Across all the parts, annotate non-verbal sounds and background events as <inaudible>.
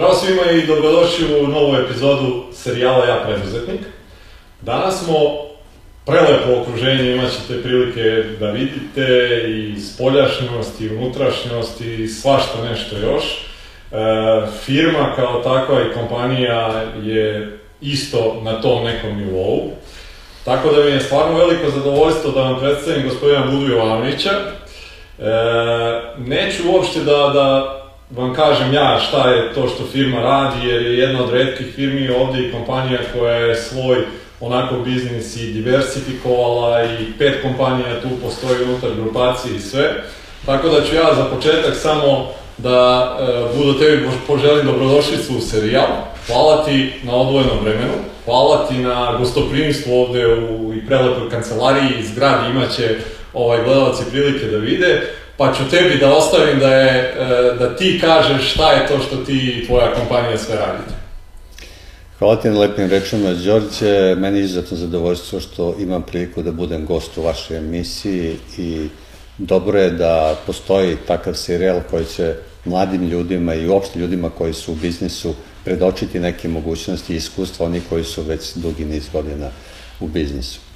Zdravo svima i dobrodošli u novu epizodu serijala Ja preduzetnik. Danas smo prelepo okruženje, imat ćete prilike da vidite i spoljašnjost i unutrašnjost i svašta nešto još. E, firma kao takva i kompanija je isto na tom nekom nivou. Tako da mi je stvarno veliko zadovoljstvo da vam predstavim gospodina Budu Jovanovića. E, neću uopšte da, da vam kažem ja šta je to što firma radi, jer je jedna od redkih firmi ovde i kompanija koja je svoj onako biznis i diversifikovala i pet kompanija tu postoji unutar grupacije i sve. Tako da ću ja za početak samo da e, budu tebi poželim dobrodošlicu u serijal. Hvala ti na odvojenom vremenu, hvala ti na gostoprimstvu ovde u i prelepoj kancelariji i zgradi imaće ovaj, gledalci prilike da vide pa ću tebi da ostavim da, je, e, da ti kažeš šta je to što ti i tvoja kompanija sve radite. Hvala ti na lepim rečima, Đorđe. Meni je izuzetno zadovoljstvo što imam priliku da budem gost u vašoj emisiji i dobro je da postoji takav serijal koji će mladim ljudima i uopšte ljudima koji su u biznisu predočiti neke mogućnosti i iskustva oni koji su već dugi niz godina u biznisu.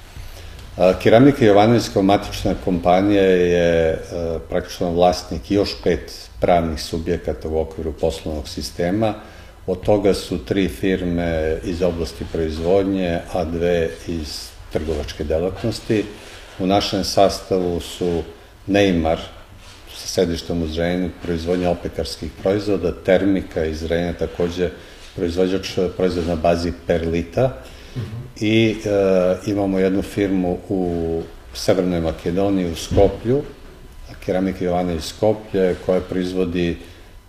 Keramika Jovanović matična kompanija je praktično vlasnik još pet pravnih subjekata u okviru poslovnog sistema. Od toga su tri firme iz oblasti proizvodnje, a dve iz trgovačke delatnosti. U našem sastavu su Neymar, sa sedištom u Zrenju, proizvodnja opekarskih proizvoda, Termika iz Zrenja, takođe proizvođač proizvoda na bazi perlita, i e, imamo jednu firmu u Severnoj Makedoniji, u Skoplju, Keramika Jovana iz Skoplje, koja proizvodi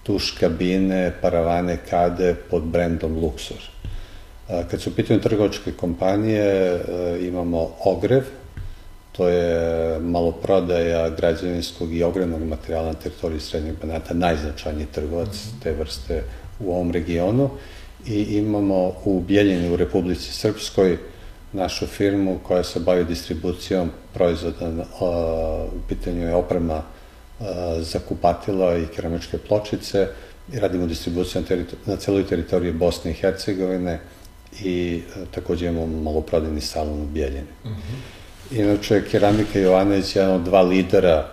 tuš kabine, paravane, kade pod brendom Luxor. E, kad su u pitanju trgovačke kompanije, e, imamo Ogrev, to je maloprodaja građevinskog i ogrevnog materijala na teritoriji Srednjeg Banata, najznačajniji trgovac te vrste u ovom regionu i imamo u Bijeljini u Republici Srpskoj našu firmu koja se bavi distribucijom proizvoda, u pitanju je oprema za kupatila i keramičke pločice i radimo distribuciju na, na celoj teritoriji Bosne i Hercegovine i takođe imamo maloprodajni salon u Bijeljini. Mm -hmm. Inače, Keramika Jovanović je jedan od dva lidera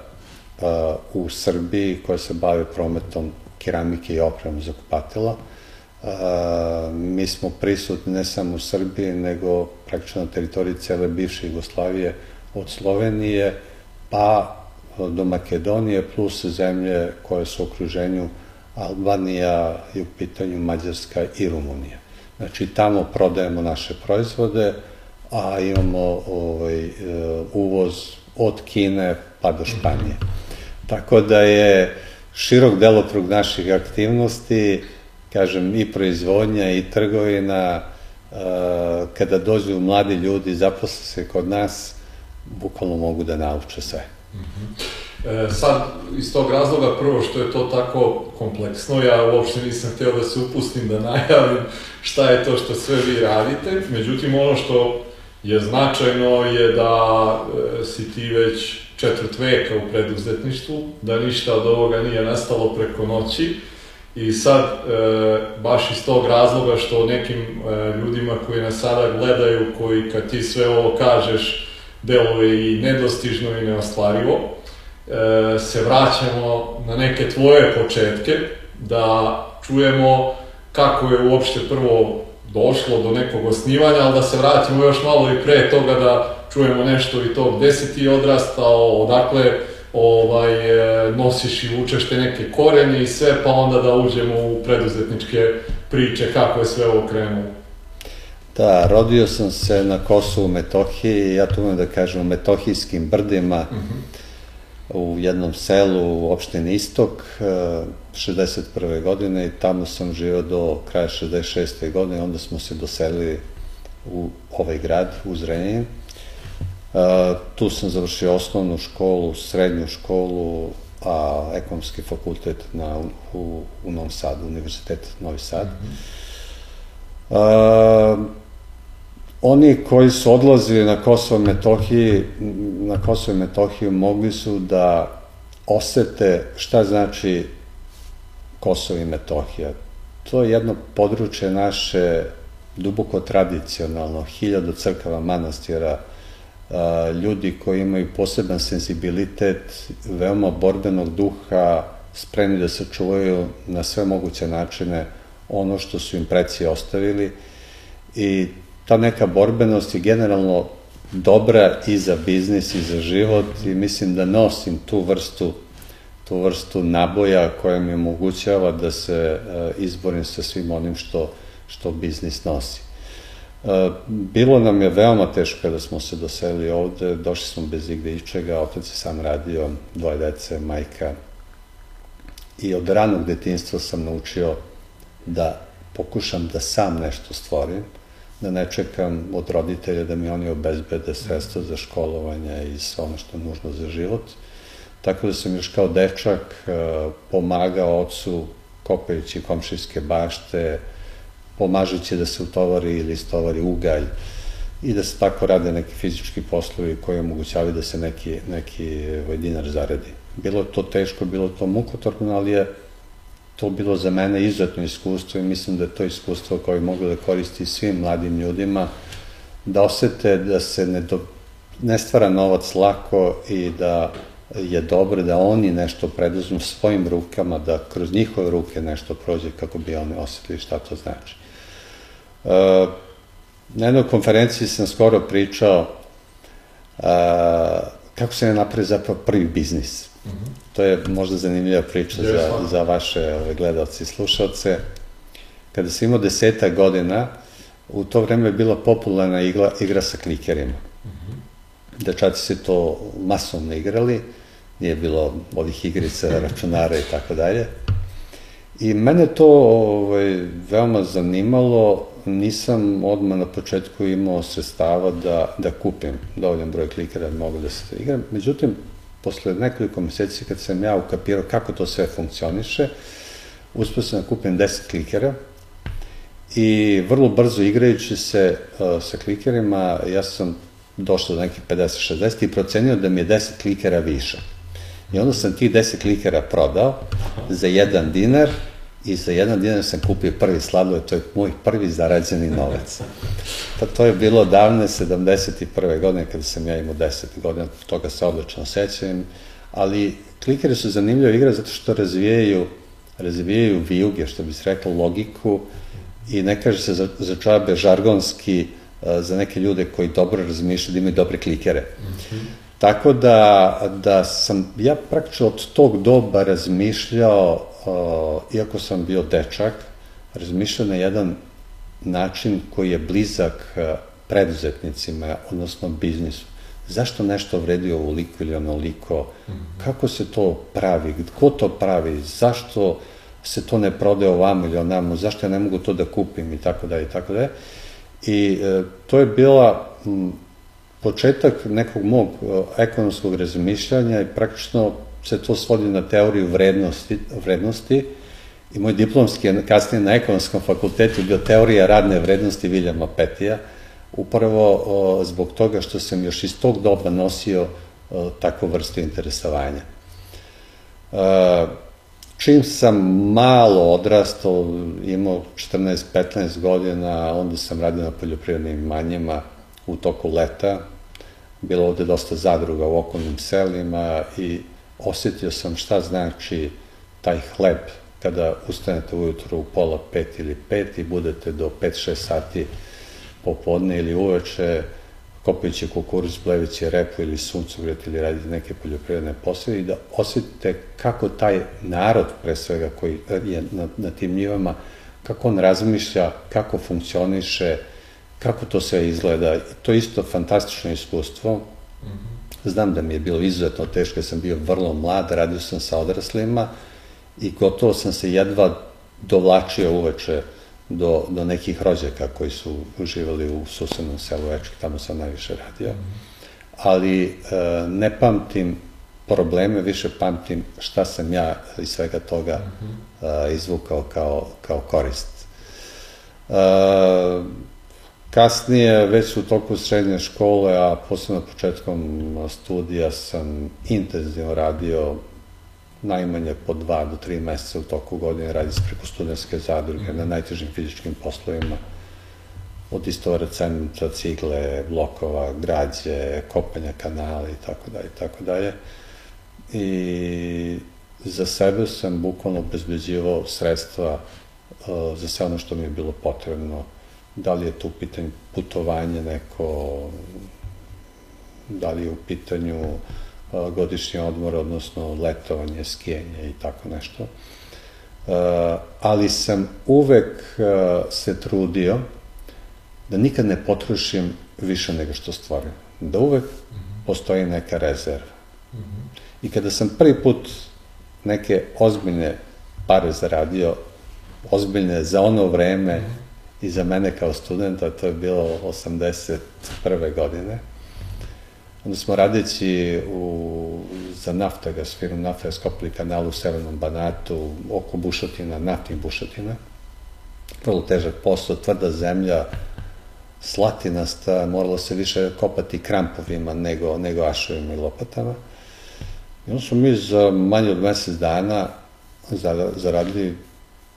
u Srbiji koja se bave prometom keramike i oprema za kupatila. Mi smo prisutni ne samo u Srbiji, nego praktično na teritoriji cele bivše Jugoslavije, od Slovenije pa do Makedonije, plus zemlje koje su u okruženju Albanija i u pitanju Mađarska i Rumunija. Znači, tamo prodajemo naše proizvode, a imamo ovaj, uvoz od Kine pa do Španije. Tako da je širok delokrug naših aktivnosti, kažem, i proizvodnja i trgovina, kada dođu mladi ljudi, zaposle se kod nas, bukvalno mogu da nauče sve. -hmm. e, sad, iz tog razloga, prvo što je to tako kompleksno, ja uopšte nisam hteo da se upustim, da najavim šta je to što sve vi radite, međutim, ono što je značajno je da e, si ti već četvrt veka u preduzetništvu, da ništa od ovoga nije nastalo preko noći, I sad, e, baš iz tog razloga što nekim e, ljudima koji nas sada gledaju, koji kad ti sve ovo kažeš, deluje i nedostižno i neostvarivo, e, se vraćamo na neke tvoje početke, da čujemo kako je uopšte prvo došlo do nekog osnivanja, ali da se vratimo još malo i pre toga da čujemo nešto i to gde si ti odrastao, odakle ovaj, e, nosiš i vučeš te neke korene i sve, pa onda da uđemo u preduzetničke priče, kako je sve ovo krenulo. Da, rodio sam se na Kosovu, Metohiji, ja tu umem da kažem u Metohijskim brdima, mm -hmm. u jednom selu u opštini Istok, 61. E, godine i tamo sam živao do kraja 66. godine, onda smo se doselili u ovaj grad, u Zrenjanin tu sam završio osnovnu školu, srednju školu, a ekonomski fakultet na, u, u Novom Sadu, Univerzitet Novi Sad. Mm -hmm. oni koji su odlazili na Kosovo i Metohiji, na Kosovo i Metohiju mogli su da osete šta znači Kosovo i Metohija. to je jedno područje naše duboko tradicionalno, hiljadu crkava manastira, ljudi koji imaju poseban sensibilitet, veoma borbenog duha, spremni da se čuvaju na sve moguće načine ono što su im preci ostavili i ta neka borbenost je generalno dobra i za biznis i za život i mislim da nosim tu vrstu tu vrstu naboja koja mi omogućava da se izborim sa svim onim što, što biznis nosi. Bilo nam je veoma teško kada smo se doselili ovde, došli smo bez igde ičega, otac je sam radio, dvoje dece, majka. I od ranog detinstva sam naučio da pokušam da sam nešto stvorim, da ne čekam od roditelja da mi oni obezbede sredstva za školovanje i sve ono što je nužno za život. Tako da sam još kao dečak e, pomagao ocu kopajući komšijske bašte, pomažući da se utovari ili istovari ugalj i da se tako rade neki fizički poslovi koji omogućavaju da se neki, neki ovaj, dinar zaradi. Bilo to teško, bilo to mukotorno, ali je to bilo za mene izuzetno iskustvo i mislim da je to iskustvo koje mogu da koristi svim mladim ljudima, da osete da se ne, do, ne stvara novac lako i da je dobro da oni nešto preduzmu svojim rukama, da kroz njihove ruke nešto prođe kako bi oni osetili šta to znači. E, na jednoj konferenciji sam skoro pričao e, kako se ne napravi zapravo prvi biznis. Mm -hmm. To je možda zanimljiva priča yes, za, za vaše ove, gledalce i slušalce. Kada sam imao deseta godina, u to vreme je bila popularna igra, igra sa klikerima. Mm -hmm. Dečaci se to masovno igrali, nije bilo ovih igrica, <laughs> računara i tako dalje. I mene to ovaj, veoma zanimalo, nisam odmah na početku imao sredstava da, da kupim dovoljan broj klikera da mogu da se igram. Međutim, posle nekoliko meseci kad sam ja ukapirao kako to sve funkcioniše, uspio sam da kupim 10 klikera i vrlo brzo igrajući se uh, sa klikerima, ja sam došao do nekih 50-60 i procenio da mi je 10 klikera više. I onda sam tih 10 klikera prodao za jedan dinar i za jedan dinar sam kupio prvi sladoled, to je moj prvi zarađeni novac. Pa to je bilo davne 71. godine kada sam ja imao 10 godina, toga se odlično sećam, ali klikeri su zanimljiva igra zato što razvijaju razvijaju vijuge, što bi se logiku i ne kaže se za, za čabe žargonski za neke ljude koji dobro razmišljaju da imaju dobre klikere. Mm -hmm. Tako da, da sam ja praktično od tog doba razmišljao, uh, iako sam bio dečak, razmišljao na jedan način koji je blizak uh, preduzetnicima, odnosno biznisu. Zašto nešto vredi ovoliko ili onoliko? Kako se to pravi? Ko to pravi? Zašto se to ne prodaje ovamo ili onamo? Zašto ja ne mogu to da kupim? I tako da i tako da. I e, to je bila početak nekog mog ekonomskog razmišljanja i praktično se to svodi na teoriju vrednosti, vrednosti i moj diplomski kasnije na ekonomskom fakultetu bio teorija radne vrednosti Viljama Petija, upravo o, zbog toga što sam još iz tog doba nosio o, takvu vrstu interesovanja. E, čim sam malo odrastao, imao 14-15 godina, onda sam radio na poljoprivrednim manjima u toku leta, bilo ovde dosta zadruga u okolnim selima i osetio sam šta znači taj hleb kada ustanete ujutru u pola pet ili pet i budete do 5-6 sati popodne ili uveče kopajući kukuruz, pleveći repu ili suncogret ili radite neke poljoprivredne poslove i da osetite kako taj narod pre svega koji je na, na tim njivama, kako on razmišlja, kako funkcioniše, kako to sve izgleda. To je isto fantastično iskustvo. Znam da mi je bilo izuzetno teško, ja sam bio vrlo mlad, radio sam sa odraslima i gotovo sam se jedva dovlačio uveče do, do nekih rođaka koji su uživali u susednom selu Večki, tamo sam najviše radio. Ali e, ne pamtim probleme, više pamtim šta sam ja iz svega toga e, izvukao kao, kao korist. E, Kasnije, već u toku srednje škole, a posebno početkom studija sam intenzivno radio najmanje po dva do tri meseca u toku godine radi se preko studentske zadruge na najtežim fizičkim poslovima od istovara cementa, cigle, blokova, građe, kopanja kanala i tako dalje, i tako dalje. I za sebe sam bukvalno obezbeđivao sredstva uh, za sve ono što mi je bilo potrebno. Da li je to u pitanju putovanje neko, da li je u pitanju uh, godišnji odmor, odnosno letovanje, skijenje i tako nešto. Uh, ali sam uvek se trudio da nikad ne potrošim više nego što stvorim. Da uvek postoji neka rezerva. I kada sam prvi put neke ozbiljne pare zaradio, ozbiljne za ono vreme i za mene kao studenta, to je bilo 81. godine, onda smo radeći u, za Naftagas, firmu Naftagas kopili kanal u Severnom Banatu, oko bušotina, naftnih bušotina. Vrlo težak posao, tvrda zemlja, slatinasta, moralo se više kopati krampovima nego, nego ašovima i lopatama. I onda smo mi za manje od mesec dana zaradili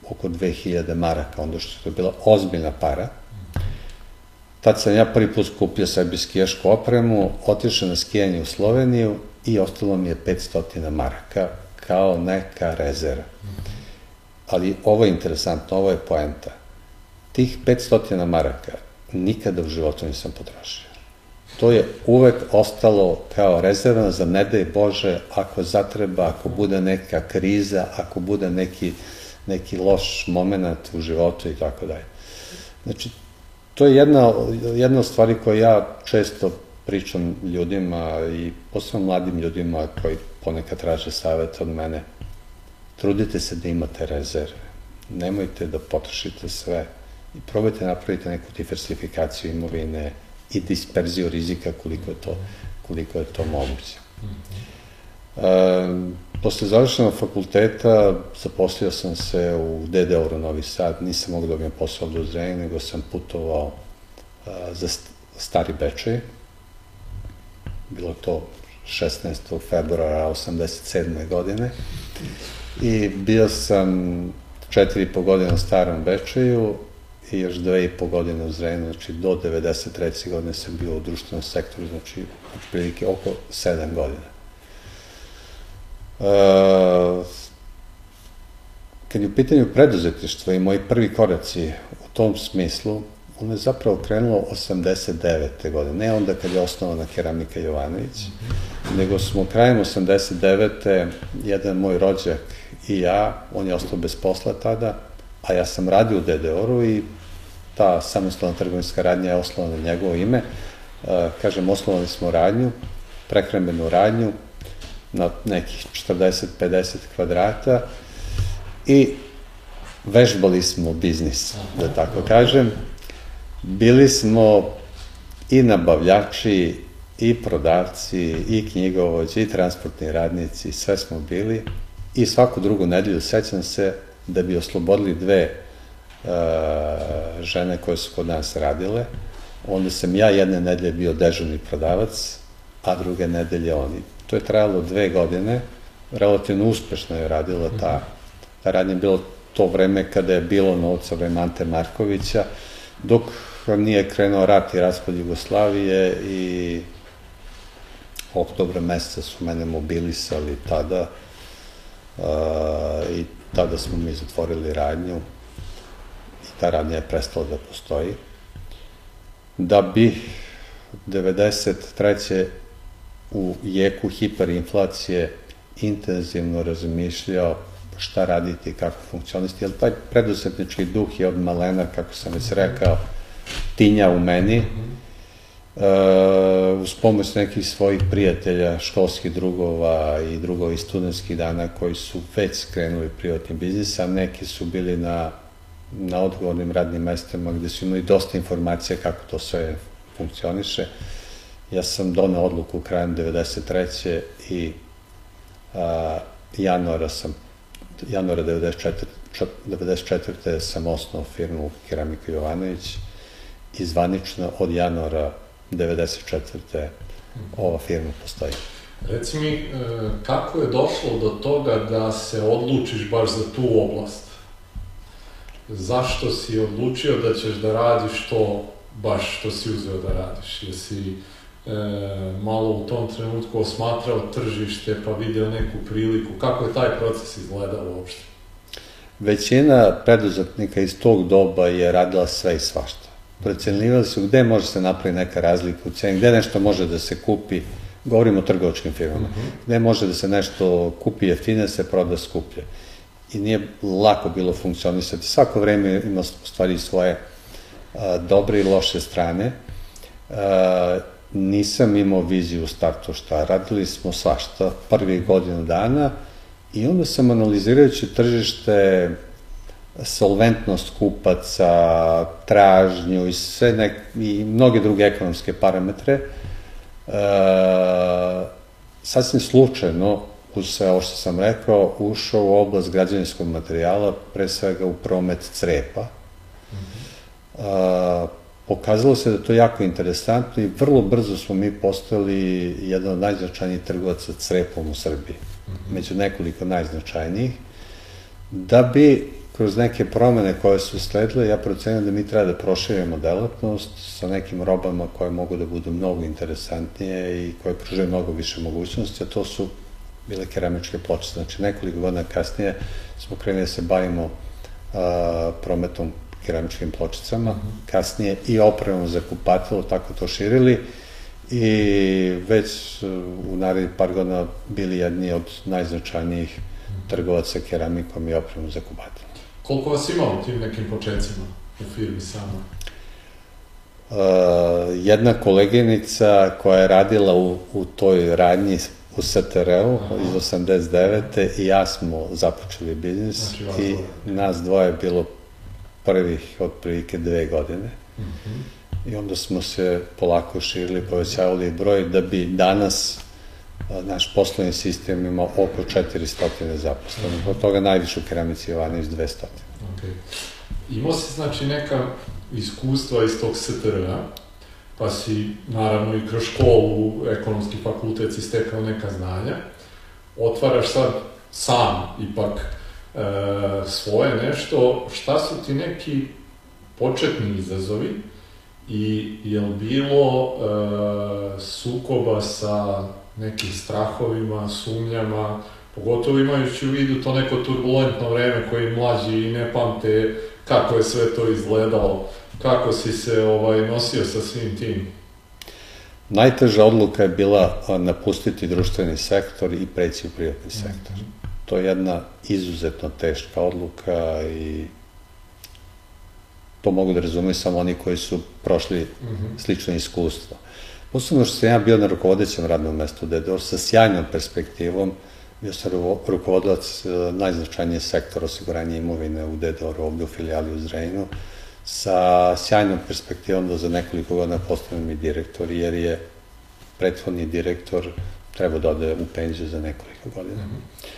oko 2000 maraka, onda što je bila ozbiljna para. Tad sam ja prvi put skupio sebi skijašku opremu, otišao na skijanje u Sloveniju i ostalo mi je 500 maraka kao neka rezerva. Ali ovo je interesantno, ovo je poenta. Tih 500 maraka nikada u životu nisam potrošio. To je uvek ostalo kao rezervno za ne daj Bože ako zatreba, ako bude neka kriza, ako bude neki, neki loš moment u životu i tako dalje. Znači, to je jedna, jedna od stvari koju ja često pričam ljudima i posebno mladim ljudima koji ponekad traže savjet od mene. Trudite se da imate rezerve. Nemojte da potrošite sve i probajte napraviti neku diversifikaciju imovine i disperziju rizika koliko je to, koliko je to moguće. E, posle završenog fakulteta zaposlio sam se u DDR Novi Sad, nisam mogu da dobijem posao do Zrenja, nego sam putovao za stari Bečaj. Bilo to 16. februara 87. godine. I bio sam četiri i po godine u starom Bečaju, i još dve i po godine u Zrenju, znači do 93. godine sam bio u društvenom sektoru, znači otprilike oko 7 godina. E, kad je u pitanju preduzetništva i moji prvi koraci u tom smislu, ono je zapravo krenulo 89. godine, ne onda kad je osnovana keramika Jovanović, mm -hmm. nego smo krajem 89. jedan moj rođak i ja, on je ostao bez posla tada, a ja sam radio u DDR-u i ta samostalna trgovinska radnja je osnovana na njegovo ime. E, kažem, osnovali smo radnju, prehrambenu radnju, na nekih 40-50 kvadrata i vežbali smo biznis, da tako kažem. Bili smo i nabavljači, i prodavci, i knjigovođi, i transportni radnici, sve smo bili. I svaku drugu nedelju, sećam se, da bi oslobodili dve uh, žene koje su kod nas radile. Onda sam ja jedne nedelje bio dežurni prodavac, a druge nedelje oni. To je trajalo dve godine, relativno uspešno je radila ta, ta radnja bilo to vreme kada je bilo novca vreme Ante Markovića, dok nije krenuo rat i raspad Jugoslavije i oktobra meseca su mene mobilisali tada uh, i tada smo mi zatvorili radnju i ta radnja je prestala da postoji. Da bi 93. u jeku hiperinflacije intenzivno razmišljao šta raditi, kako funkcionisati, jer taj preduzetnički duh je od malena, kako sam već rekao, tinja u meni, uh, uz pomoć nekih svojih prijatelja, školskih drugova i drugova iz studentskih dana koji su već skrenuli privatni biznis, a neki su bili na, na odgovornim radnim mestima gde su imali dosta informacija kako to sve funkcioniše. Ja sam donao odluku krajem 93. i a, januara sam januara 94. 94. sam osnovao firmu Keramika Jovanović i zvanično od januara 94. ova firma postoji. Reci mi, e, kako je došlo do toga da se odlučiš baš za tu oblast? Zašto si odlučio da ćeš da radiš to baš što si uzeo da radiš? Jesi e, malo u tom trenutku osmatrao tržište pa vidio neku priliku? Kako je taj proces izgledao uopšte? Većina preduzetnika iz tog doba je radila sve i svašta. Procenljivali su gde može se napraviti neka razlika u ceni, gde nešto može da se kupi, govorimo o trgovačkim firmama, uh -huh. gde može da se nešto kupi jeftine, se proda skuplje. I nije lako bilo funkcionisati. Svako vreme ima stvari svoje a, dobre i loše strane. A, nisam imao viziju u startu šta. Radili smo svašta prvih godinu dana i onda sam analizirajući tržište solventnost kupaca, tražnju i sve nek, i mnoge druge ekonomske parametre, e, sasvim slučajno, uz sve ovo što sam rekao, ušao u oblast građevinskog materijala, pre svega u promet crepa. Mm -hmm. e, pokazalo se da je to jako interesantno i vrlo brzo smo mi postali jedan od najznačajnijih trgovaca crepom u Srbiji, -hmm. među nekoliko najznačajnijih, da bi kroz neke promene koje su sledile, ja procenjam da mi treba da proširimo delatnost sa nekim robama koje mogu da budu mnogo interesantnije i koje pružaju mnogo više mogućnosti, a to su bile keramičke ploče. Znači, nekoliko godina kasnije smo krenuli da se bavimo a, prometom keramičkim pločicama, kasnije i opremom za kupatilo, tako to širili i već u narednih par godina bili jedni od najznačajnijih trgovaca keramikom i opremom za kupatilo. Koliko vas ima u tim nekim početcima u firmi samo? Uh, jedna koleginica koja je radila u, u toj radnji u STR-u iz 89. i ja smo započeli biznis znači, i dvoje. nas dvoje je bilo prvih otprilike dve godine. Mm -hmm. I onda smo se polako širili, povećavali broj da bi danas naš poslovni sistem ima oko 400 zaposlenih, od toga najviše u keramici Jovanović 200. Okay. Imao si znači neka iskustva iz tog STR-a, pa si naravno i kroz školu, ekonomski fakultet si stekao neka znanja, otvaraš sad sam ipak svoje nešto, šta su ti neki početni izazovi i je li bilo e, sukoba sa nekim strahovima, sumnjama, pogotovo imajući u vidu to neko turbulentno vreme koji mlađi i ne pamte kako je sve to izgledalo, kako si se ovaj, nosio sa svim tim? Najteža odluka je bila napustiti društveni sektor i preći u privatni sektor. Mm -hmm. To je jedna izuzetno teška odluka i to mogu da razumeju samo oni koji su prošli mm -hmm. slično iskustvo. Posledno što sam ja bio na rukovodećem radnom mestu DDOR sa sjajnom perspektivom, bio sam rukovodilac e, najznačajnije sektora osiguranja imovine u DDOR ovde u filijali u Zrejnu, sa sjajnom perspektivom da za nekoliko godina postavim i direktor, jer je prethodni direktor trebao da ode u penziju za nekoliko godina. Mm -hmm.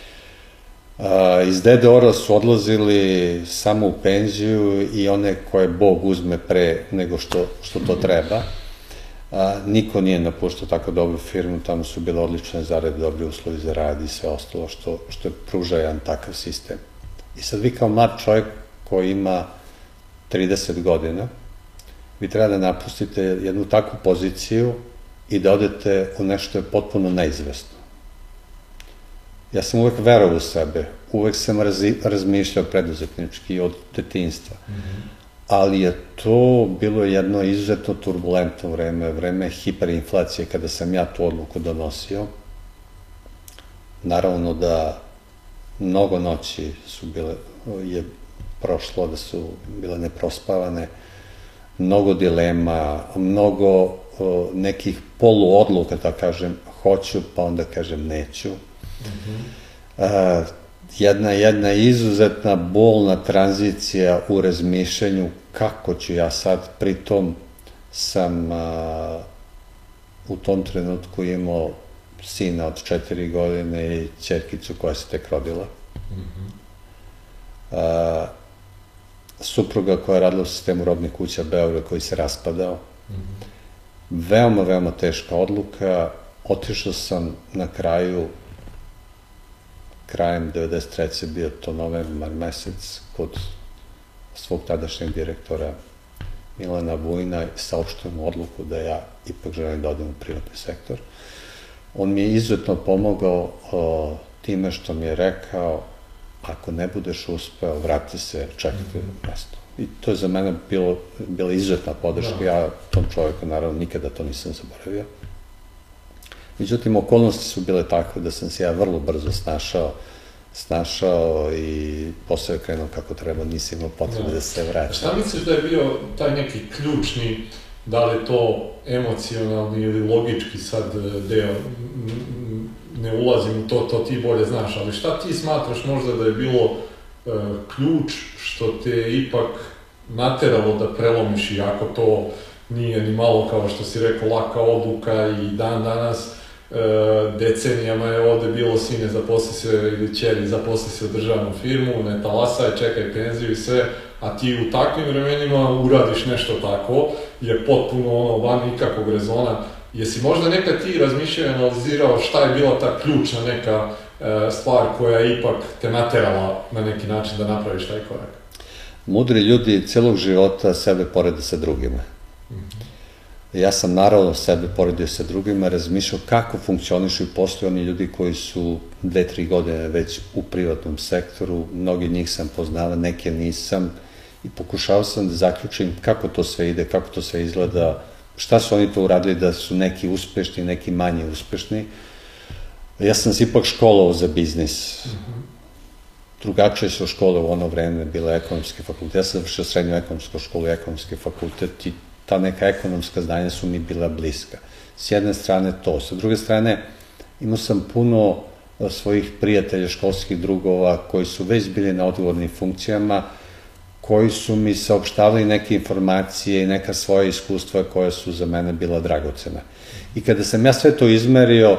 Iz DDOR-a su odlazili samo u penziju i one koje Bog uzme pre nego što, što to treba. A, niko nije napuštao tako dobru firmu, tamo su bile odlične zarade, dobri uslovi za rad i sve ostalo što, što je pruža jedan takav sistem. I sad vi kao mlad čovjek koji ima 30 godina, vi treba da napustite jednu takvu poziciju i da odete u nešto je potpuno neizvesno. Ja sam uvek verovao u sebe, uvek sam razi, razmišljao preduzetnički od detinstva. Mm -hmm ali je to bilo jedno izuzetno turbulentno vreme, vreme hiperinflacije kada sam ja tu odluku donosio. Naravno da mnogo noći su bile, je prošlo, da su bile neprospavane, mnogo dilema, mnogo o, nekih poluodluka, da kažem, hoću, pa onda kažem neću. Mm -hmm. A, jedna, jedna izuzetna bolna tranzicija u razmišljanju kako ću ja sad, pritom sam a, u tom trenutku imao sina od četiri godine i čerkicu koja se tek rodila. Mm -hmm. a, supruga koja je radila u sistemu rodnih kuća Beograd koji se raspadao. Mm -hmm. Veoma, veoma teška odluka otišao sam na kraju, krajem 93. bio to novembar mesec, kod svog tadašnjeg direktora Milana Vujna saopštujem odluku da ja ipak želim da odem u privatni sektor. On mi je izuzetno pomogao o, time što mi je rekao ako ne budeš uspeo, vrati se, čekati mm -hmm. mesto. I to je za mene bilo, bila izuzetna podrška. Da. Ja tom čovjeku, naravno, nikada to nisam zaboravio. Međutim, okolnosti su bile takve da sam se ja vrlo brzo snašao, snašao i posao je krenuo kako treba, nisam imao potrebe da, da se vraća. Šta misliš da je bio taj neki ključni, da li to emocionalni ili logički sad e, deo, ne ulazim u to, to ti bolje znaš, ali šta ti smatraš možda da je bilo uh, ključ što te ipak nateralo da prelomiš, iako to nije ni malo kao što si rekao laka odluka i dan danas e, decenijama je ovde bilo sine zaposli se ili čeri zaposli se u državnu firmu, ne talasaj, čekaj penziju i sve, a ti u takvim vremenima uradiš nešto tako, je potpuno ono van nikakvog rezona. Jesi možda nekad ti razmišljao i analizirao šta je bila ta ključna neka e, stvar koja je ipak te naterala na neki način da napraviš taj korak? Mudri ljudi celog života sebe porede sa drugima. Ja sam naravno sebe poredio sa drugima, razmišljao kako funkcionišu i postoje oni ljudi koji su dve, tri godine već u privatnom sektoru, mnogi njih sam poznava, neke nisam i pokušao sam da zaključim kako to sve ide, kako to sve izgleda, šta su oni to uradili da su neki uspešni, neki manje uspešni. Ja sam se ipak školovao za biznis. Drugačije su škole u ono vreme bile ekonomski fakultet. Ja sam završio srednju ekonomsku školu i ekonomski fakultet i ta neka ekonomska znanja su mi bila bliska. S jedne strane to, sa druge strane imao sam puno e, svojih prijatelja, školskih drugova koji su već bili na odgovornim funkcijama, koji su mi saopštavali neke informacije i neka svoja iskustva koja su za mene bila dragocena. I kada sam ja sve to izmerio,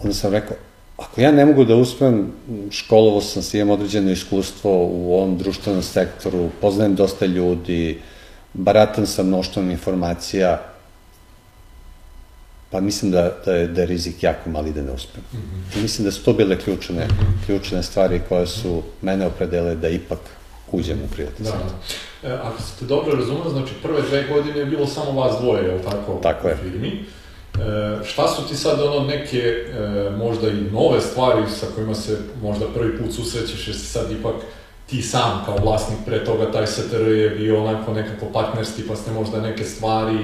onda sam rekao, ako ja ne mogu da uspem, školovo sam imam određeno iskustvo u ovom društvenom sektoru, poznajem dosta ljudi, baratan sa mnoštvom informacija, pa mislim da, da, je, da je rizik jako mali da ne uspem. Mm -hmm. I mislim da su to bile ključne, mm -hmm. ključne stvari koje su mene opredele da ipak uđem u privatni da. sektor. E, ako ste dobro razumeli, znači prve dve godine je bilo samo vas dvoje, je li tako? Tako je. U firmi. E, šta su ti sad ono neke e, možda i nove stvari sa kojima se možda prvi put susrećeš jer si sad ipak ti sam kao vlasnik pre toga taj STR je bio onako nekako partnerski pa ste možda neke stvari,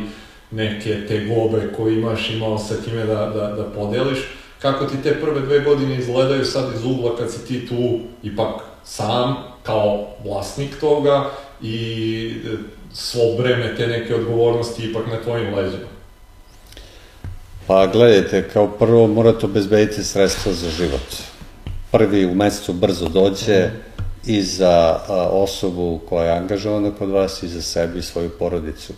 neke te gobe koje imaš imao sa time da, da, da podeliš. Kako ti te prve dve godine izgledaju sad iz ugla kad si ti tu ipak sam kao vlasnik toga i e, svo breme te neke odgovornosti ipak na tvojim leđima? Pa gledajte, kao prvo morate obezbediti sredstva za život. Prvi u mesecu brzo dođe, mm i za osobu koja je angažovana kod vas i za sebe i svoju porodicu.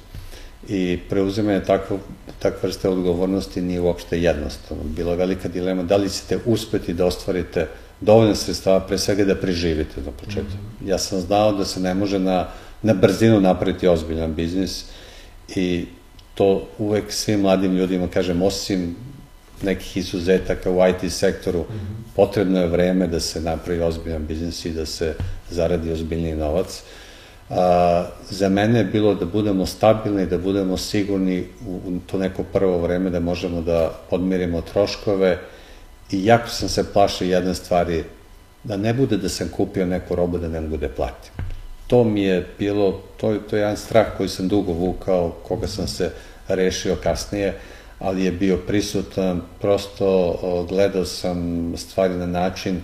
I preuzimanje takve, takve vrste odgovornosti nije uopšte jednostavno. Bila velika dilema da li ćete uspeti da ostvarite dovoljno sredstava, pre svega da preživite na početku. -hmm. Ja sam znao da se ne može na, na brzinu napraviti ozbiljan biznis i to uvek svim mladim ljudima, kažem, osim nekih izuzetaka u IT sektoru, mm -hmm. potrebno je vreme da se napravi ozbiljan biznis i da se zaradi ozbiljni novac. A, za mene je bilo da budemo stabilni, da budemo sigurni u, to neko prvo vreme da možemo da podmirimo troškove i jako sam se plašio jedne stvari, da ne bude da sam kupio neku robu da ne mogu da platim. To mi je bilo, to, to je jedan strah koji sam dugo vukao, koga sam se rešio kasnije, ali je bio prisutan, prosto gledao sam stvari na način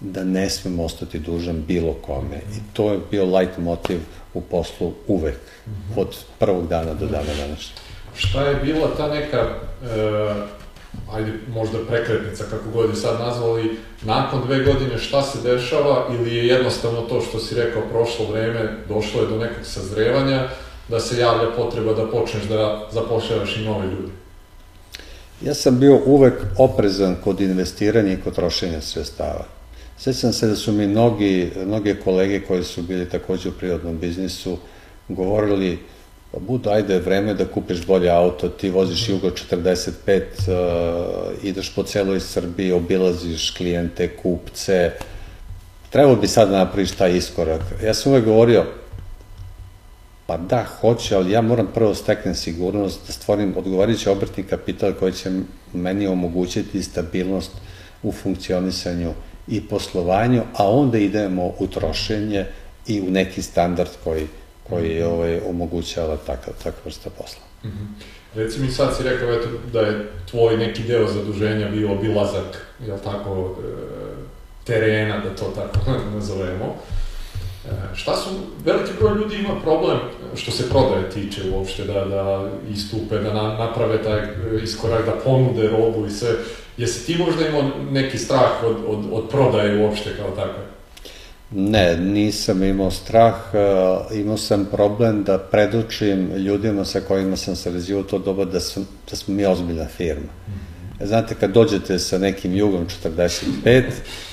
da ne smem ostati dužan bilo kome. I to je bio light motiv u poslu uvek, od prvog dana do dana današnjeg. Šta je bila ta neka, e, ajde možda prekretnica, kako god je sad nazvali, nakon dve godine šta se dešava ili je jednostavno to što si rekao prošlo vreme, došlo je do nekog sazrevanja, da se javlja potreba da počneš da zapošljavaš i nove ljude? Ja sam bio uvek oprezan kod investiranja i kod trošenja sredstava. Sjećam se da su mi mnogi, mnoge kolege koji su bili takođe u prirodnom biznisu govorili Pa budu, ajde, vreme da kupiš bolje auto, ti voziš Jugo 45, uh, ideš po celoj Srbiji, obilaziš klijente, kupce, trebalo bi sad da napraviš taj iskorak. Ja sam uvek govorio, pa da, hoće, ali ja moram prvo steknem sigurnost, da stvorim odgovarajući obrtni kapital koji će meni omogućiti stabilnost u funkcionisanju i poslovanju, a onda idemo u trošenje i u neki standard koji koji -hmm. ovaj, omogućava takav, takav vrsta posla. Mm -hmm. Reci mi sad si rekao eto, da je tvoj neki deo zaduženja bio obilazak, jel tako, e, terena, da to tako <laughs> nazovemo. E, šta su, veliki broj ljudi ima problem što se prodaje tiče uopšte, da, da istupe, da na, naprave taj iskorak, da ponude robu i sve. Jesi ti možda imao neki strah od, od, od prodaje uopšte kao takve? Ne, nisam imao strah, e, imao sam problem da predučim ljudima sa kojima sam sarađivao to doba da, sam, da smo mi ozbiljna firma. Mm -hmm. Znate, kad dođete sa nekim jugom 45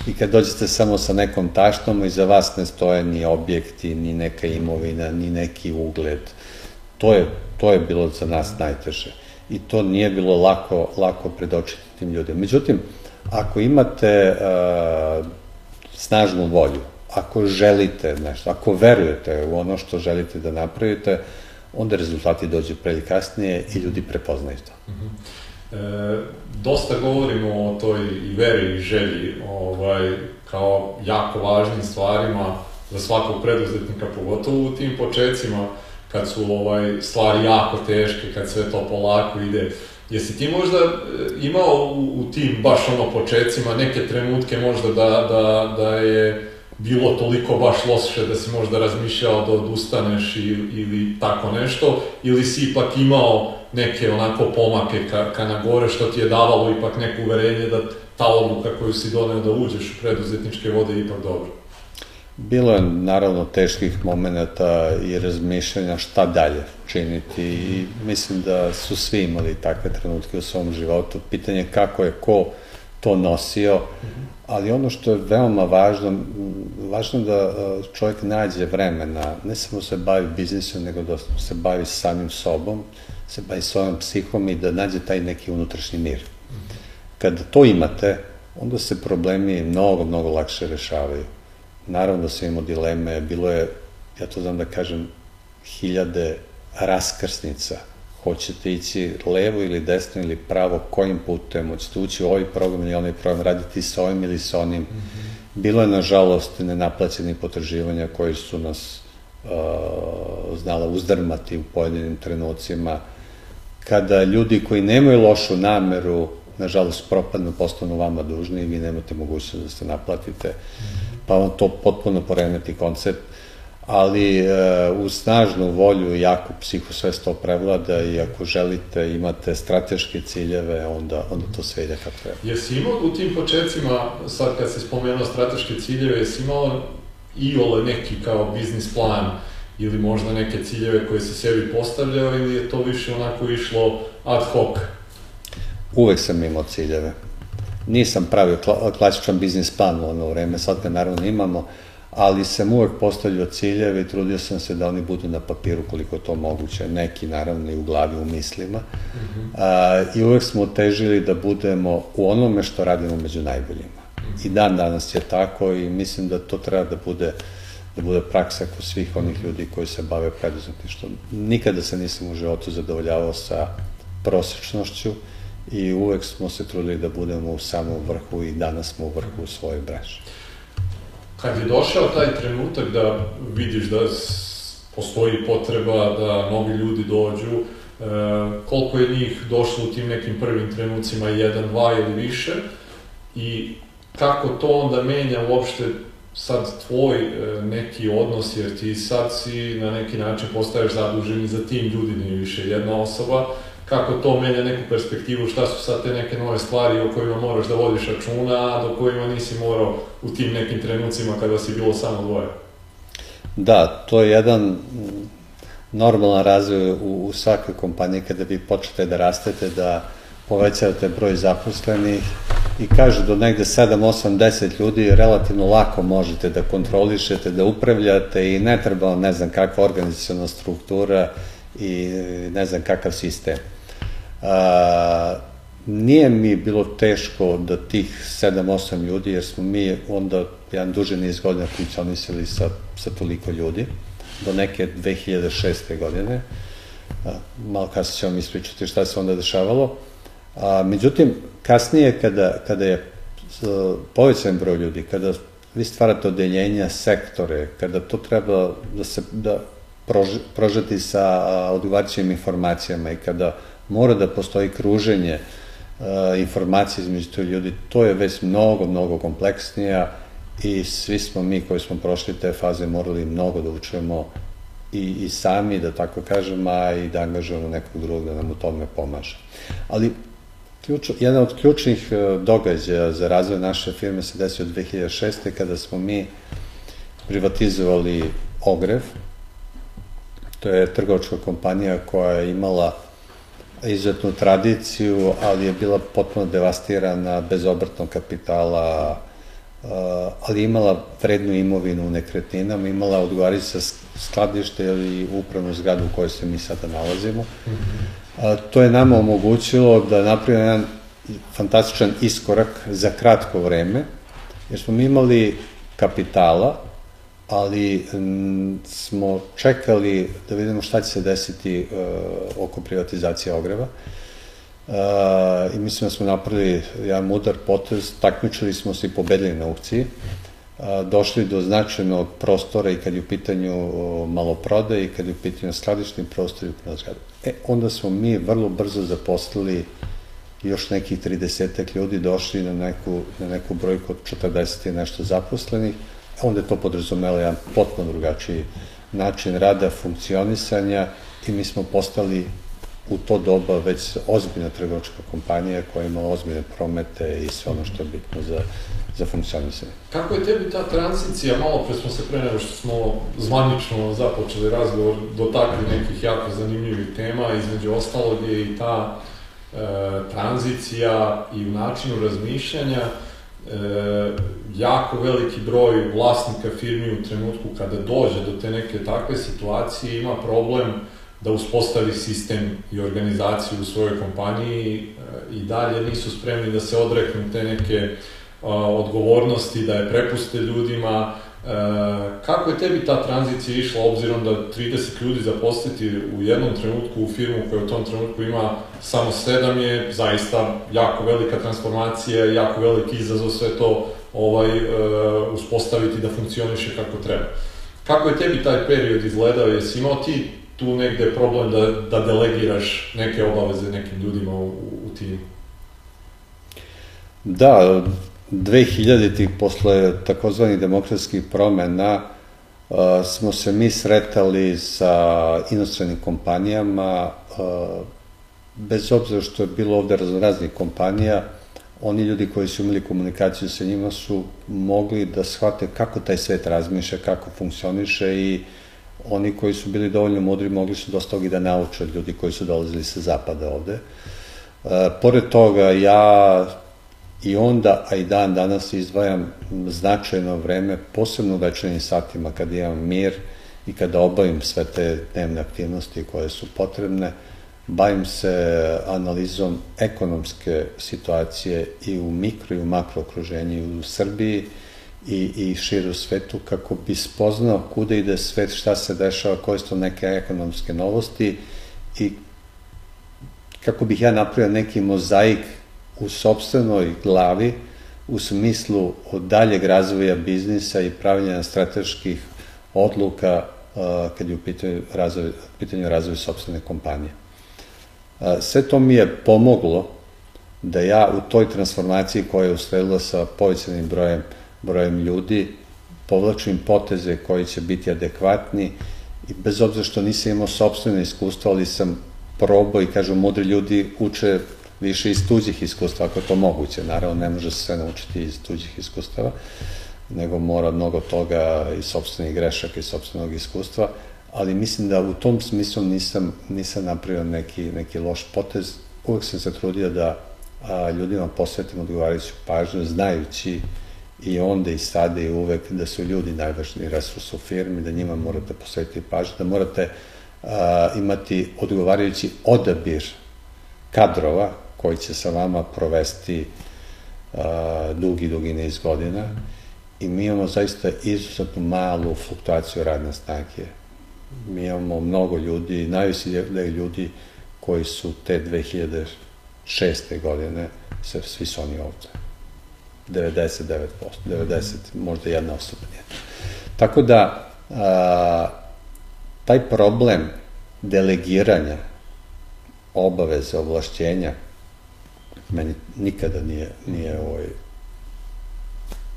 i kad dođete samo sa nekom taštom, iza vas ne stoje ni objekti, ni neka imovina, ni neki ugled. To je, to je bilo za nas najteže. I to nije bilo lako, lako predočiti tim ljudima. Međutim, ako imate uh, snažnu volju, ako želite nešto, ako verujete u ono što želite da napravite, onda rezultati dođu pre ili kasnije i ljudi prepoznaju to. Uh mhm. E, dosta govorimo o toj i veri i želji ovaj, kao jako važnim stvarima za svakog preduzetnika, pogotovo u tim početcima kad su ovaj, stvari jako teške, kad sve to polako ide. Jesi ti možda e, imao u, u tim baš ono početcima neke trenutke možda da, da, da je bilo toliko baš loše da si možda razmišljao da odustaneš ili, ili tako nešto, ili si ipak imao neke onako pomake ka, ka na gore, što ti je davalo ipak neko uverenje da ta odluka koju si doneo da uđeš u preduzetničke vode je ipak dobro? Bilo je naravno teških momenta i razmišljanja šta dalje činiti i mislim da su svi imali takve trenutke u svom životu. Pitanje kako je ko to nosio, ali ono što je veoma važno, važno da e, čovjek nađe vremena, ne samo se bavi biznisom, nego da se bavi samim sobom, se bavi svojom psihom i da nađe taj neki unutrašnji mir. Kad to imate, onda se problemi mnogo, mnogo lakše rešavaju. Naravno da imamo dileme, bilo je, ja to znam da kažem, hiljade raskrsnica, hoćete ići levo ili desno ili pravo, kojim putem, hoćete ući u ovaj program ili onaj program, raditi sa ovim ili sa onim. Mm -hmm. Bilo je, nažalost, nenaplaćeni potraživanja koji su nas uh, znala uzdrmati u pojedinim trenucima. Kada ljudi koji nemaju lošu nameru, nažalost, propadnu, postanu vama dužni i vi nemate mogućnost da se naplatite, pa vam to potpuno poremeti koncept ali e, uz snažnu volju jaku psihosvest to prevlada i ako želite, imate strateške ciljeve, onda, onda to sve ide kako treba. Jesi imao u tim početcima, sad kad se spomenuo strateške ciljeve, jesi imao i ole neki kao biznis plan ili možda neke ciljeve koje se sebi postavljao ili je to više onako išlo ad hoc? Uvek sam imao ciljeve. Nisam pravio klasičan biznis plan u ono vreme, sad ga naravno imamo, ali sam uvek postavljao ciljeve i trudio sam se da oni budu na papiru koliko to moguće, neki naravno i u glavi, u mislima. Mm -hmm. A, I uvek smo težili da budemo u onome što radimo među najboljima. Mm -hmm. I dan danas je tako i mislim da to treba da bude da bude praksa kod svih onih ljudi koji se bave preduzetništvom. Nikada se nisam u životu zadovoljavao sa prosečnošću i uvek smo se trudili da budemo u samom vrhu i danas smo u vrhu u svojoj branži kad je došao taj trenutak da vidiš da postoji potreba da novi ljudi dođu, e, koliko je njih došlo u tim nekim prvim trenucima, jedan, dva ili više, i kako to onda menja uopšte sad tvoj e, neki odnos, jer ti sad si na neki način postaješ zadužen i za tim ljudi, nije više jedna osoba, kako to menja neku perspektivu, šta su sad te neke nove stvari o kojima moraš da vodiš računa, a do kojima nisi morao u tim nekim trenucima kada si bilo samo dvoje. Da, to je jedan normalan razvoj u, u svakoj kompaniji kada vi počnete da rastete, da povećavate broj zaposlenih i kažu do negde 7, 8, 10 ljudi relativno lako možete da kontrolišete, da upravljate i ne treba ne znam kakva organizacijona struktura i ne znam kakav sistem. A, nije mi bilo teško da tih 7-8 ljudi, jer smo mi onda jedan duži niz godina funkcionisali sa, sa toliko ljudi, do neke 2006. godine. A, malo kasnije ćemo ispričati šta se onda dešavalo. A, međutim, kasnije kada, kada je povećan broj ljudi, kada vi stvarate odeljenja, sektore, kada to treba da se da prož, prožeti sa odgovarajućim informacijama i kada mora da postoji kruženje uh, informacije između tih ljudi, to je već mnogo, mnogo kompleksnija i svi smo mi koji smo prošli te faze morali mnogo da učujemo i, i sami, da tako kažem, a i da angažujemo nekog drugog da nam u tome pomaže. Ali Ključ, jedan od ključnih e, događaja za razvoj naše firme se desio 2006. kada smo mi privatizovali Ogrev. To je trgovačka kompanija koja je imala izuzetnu tradiciju, ali je bila potpuno devastirana, bez obrtnog kapitala, e, ali imala vrednu imovinu u nekretninama, imala odgovarića skladište ili upravnu zgradu u kojoj se mi sada nalazimo. Mm -hmm to je nama omogućilo da napravimo jedan fantastičan iskorak za kratko vreme, jer smo mi imali kapitala, ali smo čekali da vidimo šta će se desiti uh, oko privatizacije ogreva. Uh, I mislim da smo napravili jedan mudar potez, takmičili smo se i pobedili na aukciji, uh, došli do značajnog prostora i kad je u pitanju maloprodaje i kad je u pitanju skladišni prostor i upravna. E, onda smo mi vrlo brzo zaposlili još nekih 30 ljudi, došli na neku, na neku brojku od 40 i nešto zaposlenih, onda je to podrazumelo jedan potpuno drugačiji način rada, funkcionisanja i mi smo postali u to doba već ozbiljna trgovačka kompanija koja ima ozbiljne promete i sve ono što je bitno za, za funkcionisanje. Kako je tebi ta tranzicija, malo pre smo se pre nego što smo zvanično započeli razgovor, dotakli nekih jako zanimljivih tema, između ostalog je i ta e, tranzicija i u načinu razmišljanja, e, jako veliki broj vlasnika firmi u trenutku kada dođe do te neke takve situacije ima problem da uspostavi sistem i organizaciju u svojoj kompaniji e, i dalje nisu spremni da se odreknu te neke odgovornosti, da je prepuste ljudima. E, kako je tebi ta tranzicija išla, obzirom da 30 ljudi zaposliti u jednom trenutku u firmu koja u tom trenutku ima samo 7 je zaista jako velika transformacija, jako veliki izazov sve to ovaj, e, uspostaviti da funkcioniše kako treba. Kako je tebi taj period izgledao? Jesi imao ti tu negde problem da, da delegiraš neke obaveze nekim ljudima u, u timu? Da, 2000-ih, posle takozvanih demokratskih promena, smo se mi sretali sa inostranim kompanijama, bez obzira što je bilo ovde raznih kompanija, oni ljudi koji su imali komunikaciju sa njima su mogli da shvate kako taj svet razmišlja, kako funkcioniše i oni koji su bili dovoljno mudri mogli su dosta i da nauče od ljudi koji su dolazili sa zapada ovde. E, pored toga, ja i onda, a i dan danas izdvajam značajno vreme, posebno u večernim satima kada imam mir i kada obavim sve te dnevne aktivnosti koje su potrebne, bavim se analizom ekonomske situacije i u mikro i u makro okruženju u Srbiji i, i širu svetu kako bi spoznao kuda ide svet, šta se dešava, koje su neke ekonomske novosti i kako bih ja napravio neki mozaik u sobstvenoj glavi u smislu daljeg razvoja biznisa i pravljanja strateških odluka uh, kad je u pitanju razvoj, pitanju razvoja sobstvene kompanije. Uh, sve to mi je pomoglo da ja u toj transformaciji koja je usledila sa povećanim brojem, brojem ljudi povlačim poteze koji će biti adekvatni i bez obzira što nisam imao sobstvene iskustva, ali sam probao i kažu, mudri ljudi uče više iz tuđih iskustva, ako je to moguće. Naravno, ne može se sve naučiti iz tuđih iskustava, nego mora mnogo toga iz sobstvenih grešaka i sobstvenog iskustva, ali mislim da u tom smislu nisam, nisam napravio neki, neki loš potez. Uvek sam se trudio da a, ljudima posvetim odgovarajuću pažnju, znajući i onda i sada i uvek da su ljudi najvažniji resurs u firmi, da njima morate posvetiti pažnju, da morate a, imati odgovarajući odabir kadrova koji će sa vama provesti a, dugi, dugi niz godina i mi imamo zaista izuzetno malu fluktuaciju radne snage. Mi imamo mnogo ljudi, najviše je ljudi koji su te 2006. godine, svi su oni ovde. 99%, 90, možda jedna osoba nije. Tako da, a, taj problem delegiranja obaveze, ovlašćenja, meni nikada nije, nije ovaj,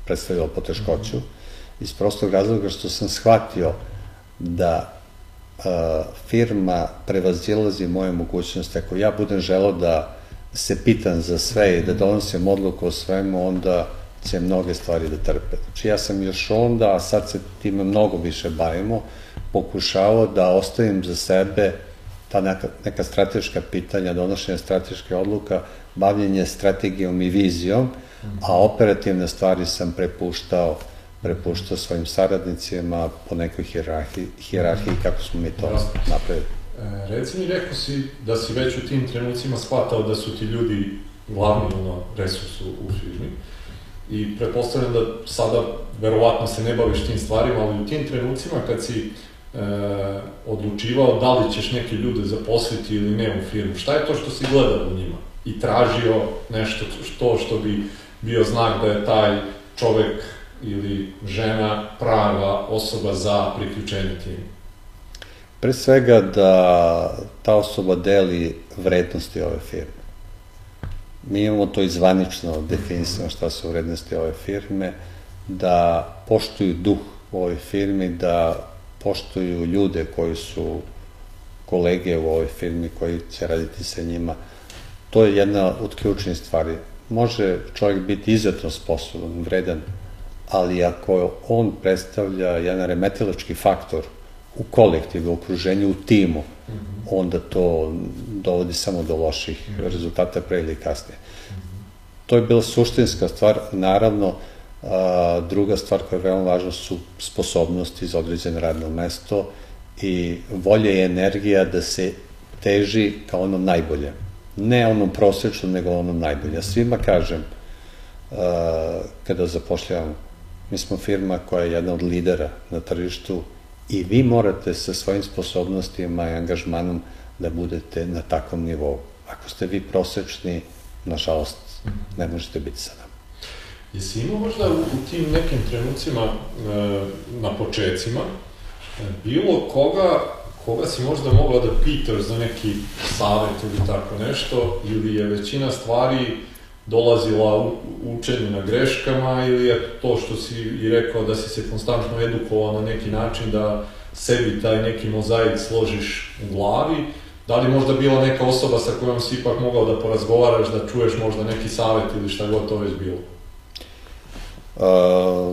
predstavilo poteškoću, iz prostog razloga što sam shvatio da a, firma prevazilazi moje mogućnosti. Ako ja budem želao da se pitan za sve i da donosim odluku o svemu, onda će mnoge stvari da trpe. Znači ja sam još onda, a sad se time mnogo više bavimo, pokušavao da ostavim za sebe ta neka, neka strateška pitanja, donošenje strateške odluka, bavljenje strategijom i vizijom, a operativne stvari sam prepuštao prepuštao svojim saradnicima po nekoj hirarhiji, hirarhiji kako smo mi to napravili. E, reci mi, rekao si da si već u tim trenucima shvatao da su ti ljudi glavni ono, resurs u, u firmi i pretpostavljam da sada verovatno se ne baviš tim stvarima, ali u tim trenucima kad si e, odlučivao da li ćeš neke ljude zaposliti ili ne u firmu, šta je to što si gledao u njima i tražio nešto što, što bi bio znak da je taj čovek ili žena prava osoba za priključenje timu? Pre svega da ta osoba deli vrednosti ove firme. Mi imamo to izvanično definisano šta su vrednosti ove firme, da poštuju duh u ovoj firmi, da poštuju ljude koji su kolege u ovoj firmi koji će raditi sa njima. To je jedna od ključnih stvari. Može čovjek biti izuzetno sposoban, vredan, ali ako on predstavlja jedan remetilački faktor u kolektivu, u okruženju, u timu, onda to dovodi samo do loših rezultata pre ili kasnije. To je bila suštinska stvar, naravno, a, druga stvar koja je veoma važna su sposobnosti za određeno radno mesto i volja i energija da se teži kao onom najbolje. Ne onom prosečnom, nego onom najbolje. Ja svima kažem, a, kada zapošljavam Mi smo firma koja je jedna od lidera na tržištu i vi morate sa svojim sposobnostima i angažmanom da budete na takvom nivou. Ako ste vi prosečni, nažalost, ne možete biti sa nama. Jesi imao možda u, u tim nekim trenucima e, na počecima e, bilo koga koga si možda mogla da pitaš za neki savet ili tako nešto, ili je većina stvari dolazila učenju na greškama ili je to što si i rekao da si se konstantno edukovao na neki način da sebi taj neki mozaik složiš u glavi, da li možda bila neka osoba sa kojom si ipak mogao da porazgovaraš, da čuješ možda neki savet ili šta god to već bilo?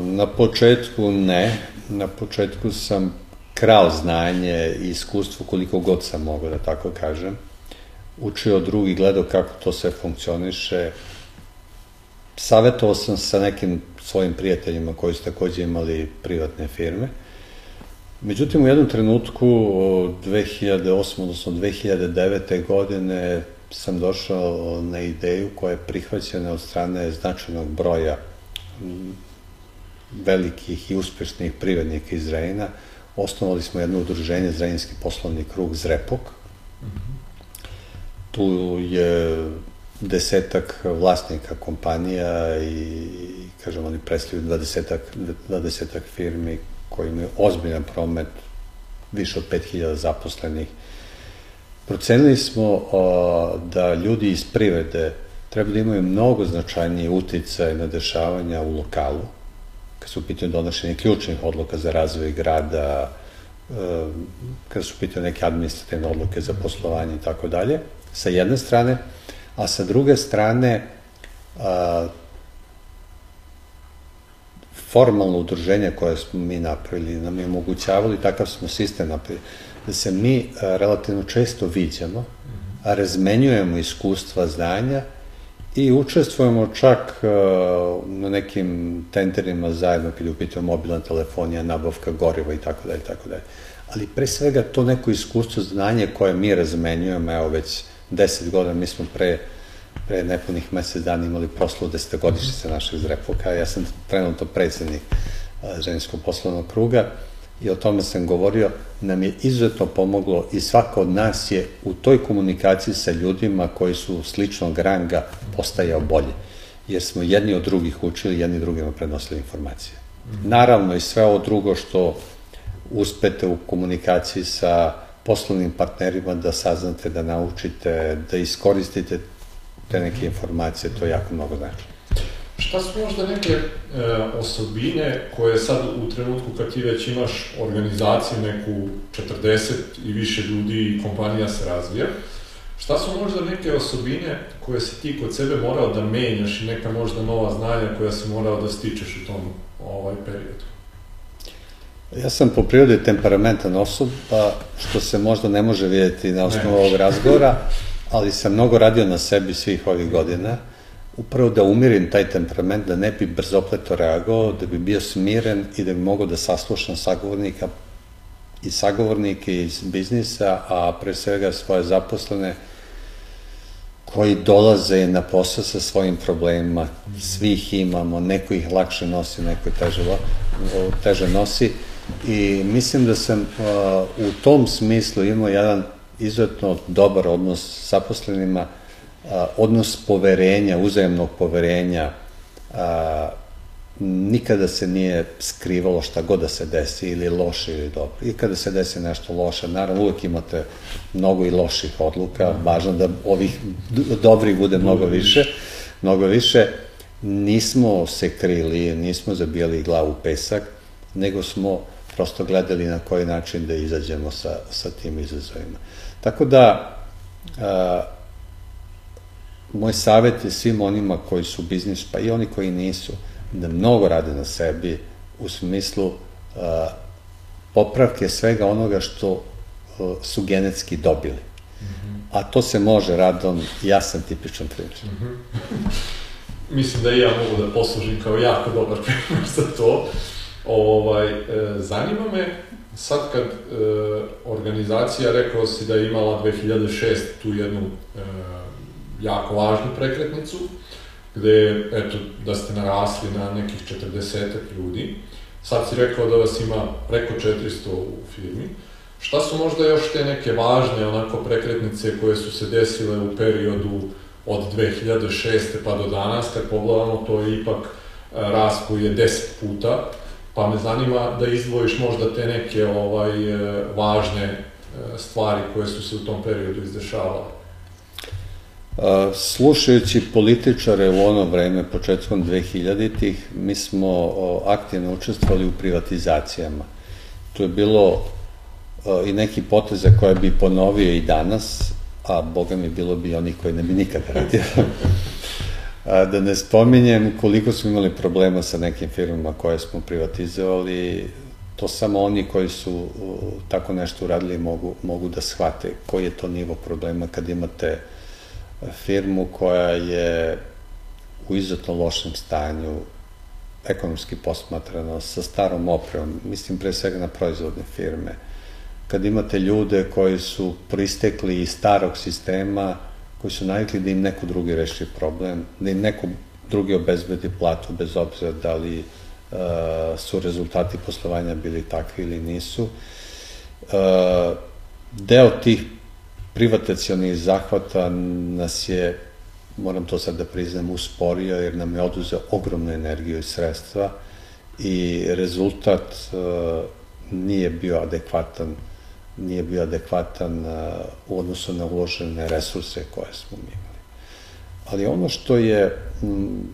Na početku ne, na početku sam krao znanje i iskustvo koliko god sam mogao da tako kažem. Učio drugi, gledao kako to sve funkcioniše, savetovao sam sa nekim svojim prijateljima koji su takođe imali privatne firme. Međutim, u jednom trenutku, 2008. odnosno 2009. godine, sam došao na ideju koja je prihvaćena od strane značajnog broja velikih i uspešnih privrednika iz Rejna. Osnovali smo jedno udruženje Zrenjinski poslovni krug Zrepok. Tu je desetak vlasnika kompanija i, kažem, oni predstavljaju dvadesetak, dvadesetak firmi koji imaju ozbiljan promet, više od 5000 zaposlenih. Procenili smo o, da ljudi iz privede treba da imaju mnogo značajnije utice na dešavanja u lokalu, kad su u pitanju donošenje ključnih odluka za razvoj grada, e, kada su u pitanju neke administrativne odluke za poslovanje i tako dalje, sa jedne strane, a sa druge strane formalno udruženje koje smo mi napravili, nam je omogućavali, takav smo sistem napravili, da se mi relativno često viđamo, razmenjujemo iskustva, znanja i učestvujemo čak a, na nekim tenderima zajedno kada je mobilna telefonija, nabavka goriva i tako dalje, tako dalje. ali pre svega to neko iskustvo, znanje koje mi razmenjujemo, evo već deset godina, mi smo pre, pre nepunih mesec dana imali proslavu desetogodišnjice našeg Zrepoka, ja sam trenutno predsednik ženskog poslovnog kruga i o tome sam govorio, nam je izuzetno pomoglo i svako od nas je u toj komunikaciji sa ljudima koji su sličnog ranga postajao bolje, jer smo jedni od drugih učili, jedni drugima prenosili informacije. Naravno i sve ovo drugo što uspete u komunikaciji sa poslovnim partnerima da saznate, da naučite, da iskoristite te neke informacije, to jako mnogo znači. Šta su možda neke e, osobine koje sad u trenutku kad ti već imaš organizaciju neku 40 i više ljudi i kompanija se razvija, šta su možda neke osobine koje si ti kod sebe morao da menjaš i neka možda nova znanja koja si morao da stičeš u tom ovaj periodu? Ja sam po prirodi temperamentan osob, pa što se možda ne može vidjeti na osnovu ovog razgovora, ali sam mnogo radio na sebi svih ovih godina, upravo da umirim taj temperament, da ne bi brzopleto reagovao, da bi bio smiren i da bi mogao da saslušam sagovornika i sagovornike iz biznisa, a pre svega svoje zaposlene, koji dolaze na posao sa svojim problemima, svih imamo, neko ih lakše nosi, neko ih teže, teže nosi. I mislim da sam uh, u tom smislu imao jedan izuzetno dobar odnos sa zaposlenima, odnos poverenja, uzajemnog poverenja, uh, nikada se nije skrivalo šta god da se desi, ili loše ili dobro. I kada se desi nešto loše, naravno uvek imate mnogo i loših odluka, važno da ovih dobrih bude mnogo više, mnogo više. Nismo se krili, nismo zabijali glavu u pesak, nego smo prosto gledali na koji način da izađemo sa, sa tim izazovima. Tako da, a, moj savjet je svim onima koji su biznis, pa i oni koji nisu, da mnogo rade na sebi u smislu a, popravke svega onoga što a, su genetski dobili. Mm -hmm. A to se može radom, ja sam tipičan primjer. Mm -hmm. <laughs> Mislim da i ja mogu da poslužim kao jako dobar primjer za to. Ovaj, e, zanima me, sad kad e, organizacija, rekao si da je imala 2006 tu jednu e, jako važnu prekretnicu, gde, eto, da ste narasli na nekih 40 ljudi. Sad si rekao da vas ima preko 400 u firmi. Šta su možda još te neke važne onako prekretnice koje su se desile u periodu od 2006. pa do danas, kad pogledamo, to je ipak rast koji je 10 puta, pa me zanima da izdvojiš možda te neke ovaj, e, važne e, stvari koje su se u tom periodu izdešavale. Slušajući političare u ono vreme, početkom 2000-ih, mi smo aktivno učestvovali u privatizacijama. Tu je bilo i neki poteze koje bi ponovio i danas, a boga mi bilo bi oni koji ne bi nikad radio. <laughs> da ne spominjem koliko smo imali problema sa nekim firmama koje smo privatizovali, to samo oni koji su tako nešto uradili mogu, mogu da shvate koji je to nivo problema kad imate firmu koja je u izuzetno lošem stanju, ekonomski posmatrano, sa starom opremom, mislim pre svega na proizvodne firme, kad imate ljude koji su pristekli iz starog sistema, koji su navikli da im neko drugi reši problem, da im neko drugi obezbedi platu, bez obzira da li uh, su rezultati poslovanja bili takvi ili nisu. Uh, deo tih privatacijonih zahvata nas je, moram to sad da priznam, usporio jer nam je oduzeo ogromnu energiju i sredstva i rezultat uh, nije bio adekvatan nije bio adekvatan uh, u odnosu na uložene resurse koje smo imali. Ali ono što je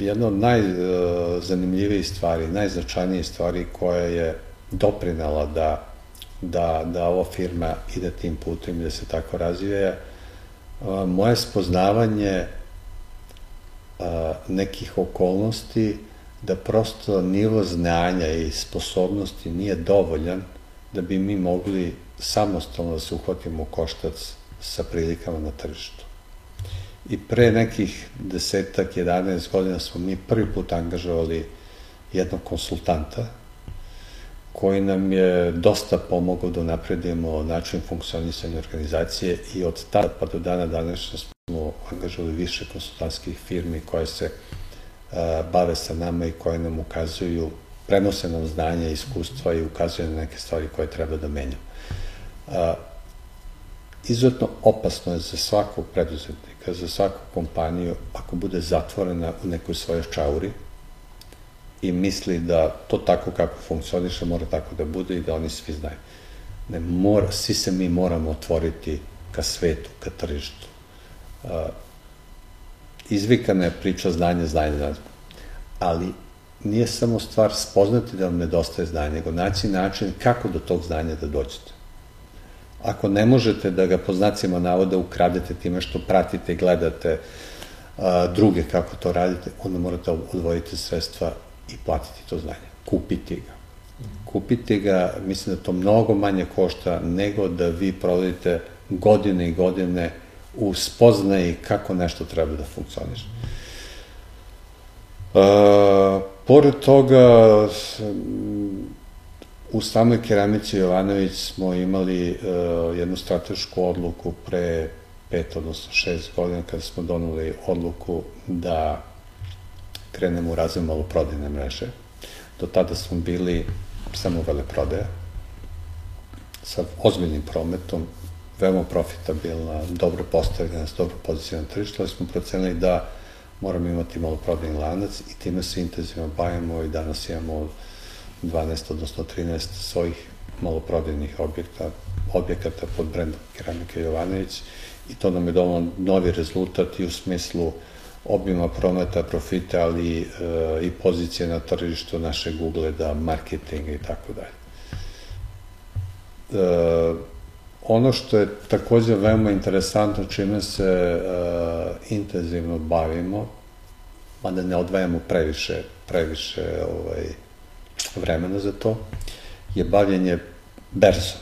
jedna od najzanimljivijih stvari, najznačajnijih stvari koja je doprinala da da, da ova firma ide tim putem i da se tako razvije. Moje spoznavanje nekih okolnosti da prosto nivo znanja i sposobnosti nije dovoljan da bi mi mogli samostalno da se uhvatimo u koštac sa prilikama na tržištu. I pre nekih desetak, 11 godina smo mi prvi put angažovali jednog konsultanta koji nam je dosta pomogao da napredimo način funkcionisanja organizacije i od tada pa do dana današnja smo angažovali više konsultantskih firmi koje se a, bave sa nama i koje nam ukazuju, prenose nam znanje, iskustva i ukazuju na neke stvari koje treba da menjamo. A, izuzetno opasno je za svakog preduzetnika, za svaku kompaniju, ako bude zatvorena u nekoj svojoj čauri, i misli da to tako kako funkcioniše mora tako da bude i da oni svi znaju. Ne, mora, svi se mi moramo otvoriti ka svetu, ka tržištu. Uh, izvikana je priča znanje, znanje, znanje. Ali nije samo stvar spoznati da vam nedostaje znanje, nego naći način kako do tog znanja da dođete. Ako ne možete da ga po znacima navoda ukradete time što pratite i gledate a, druge kako to radite, onda morate odvojiti sredstva i platiti to znanje. Kupiti ga. Kupiti ga, mislim da to mnogo manje košta nego da vi provodite godine i godine u spoznaji kako nešto treba da funkcioniše. E, pored toga, u samoj keramici Jovanović smo imali e, jednu stratešku odluku pre pet, odnosno šest godina, kada smo donuli odluku da krenemo u razvoj maloprodajne mreže. Do tada smo bili samo veleprodaja, sa ozbiljnim prometom, veoma profitabilna, dobro postavljena, dobro pozicijna tržišta, ali smo procenili da moramo imati maloprodajni lanac i time se intenzivno bavimo i danas imamo 12, odnosno 13 svojih maloprodajnih objekta, objekata pod brendom Keramika Jovanović i to nam je dovoljno novi rezultat i u smislu uh, obima prometa, profita, ali e, i pozicije na tržištu našeg ugleda, marketinga i tako dalje. E, ono što je takođe veoma interesantno, čime se e, intenzivno bavimo, mada ne odvajamo previše, previše ovaj, vremena za to, je bavljanje berzom.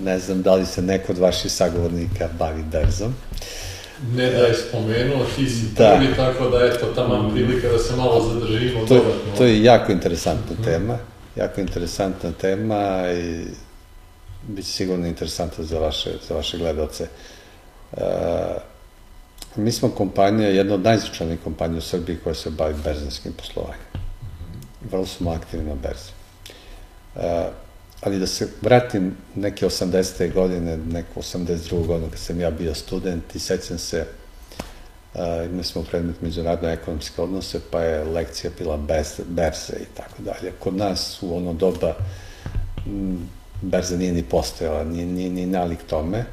Ne znam da li se neko od vaših sagovornika bavi berzom. Uh, ne da je spomenuo, ti si da. prvi, tako da eto, tamo prilika da se malo zadržimo to, dodatno. To je jako interesantna mm. tema, jako interesantna tema i bit će sigurno interesantna za vaše, za vaše gledalce. Uh, mi smo kompanija, jedna od najznačajnijih kompanija u Srbiji koja se bavi berzinskim poslovanjem. Mm. Vrlo smo aktivni na berzi. Uh, ali da se vratim neke 80. godine, neko 82. godine kad sam ja bio student i sećam se, uh, imali smo predmet međunarodno ekonomske odnose, pa je lekcija bila bez, berze i tako dalje. Kod nas u ono doba berza nije ni postojala, ni, ni, ni nalik tome,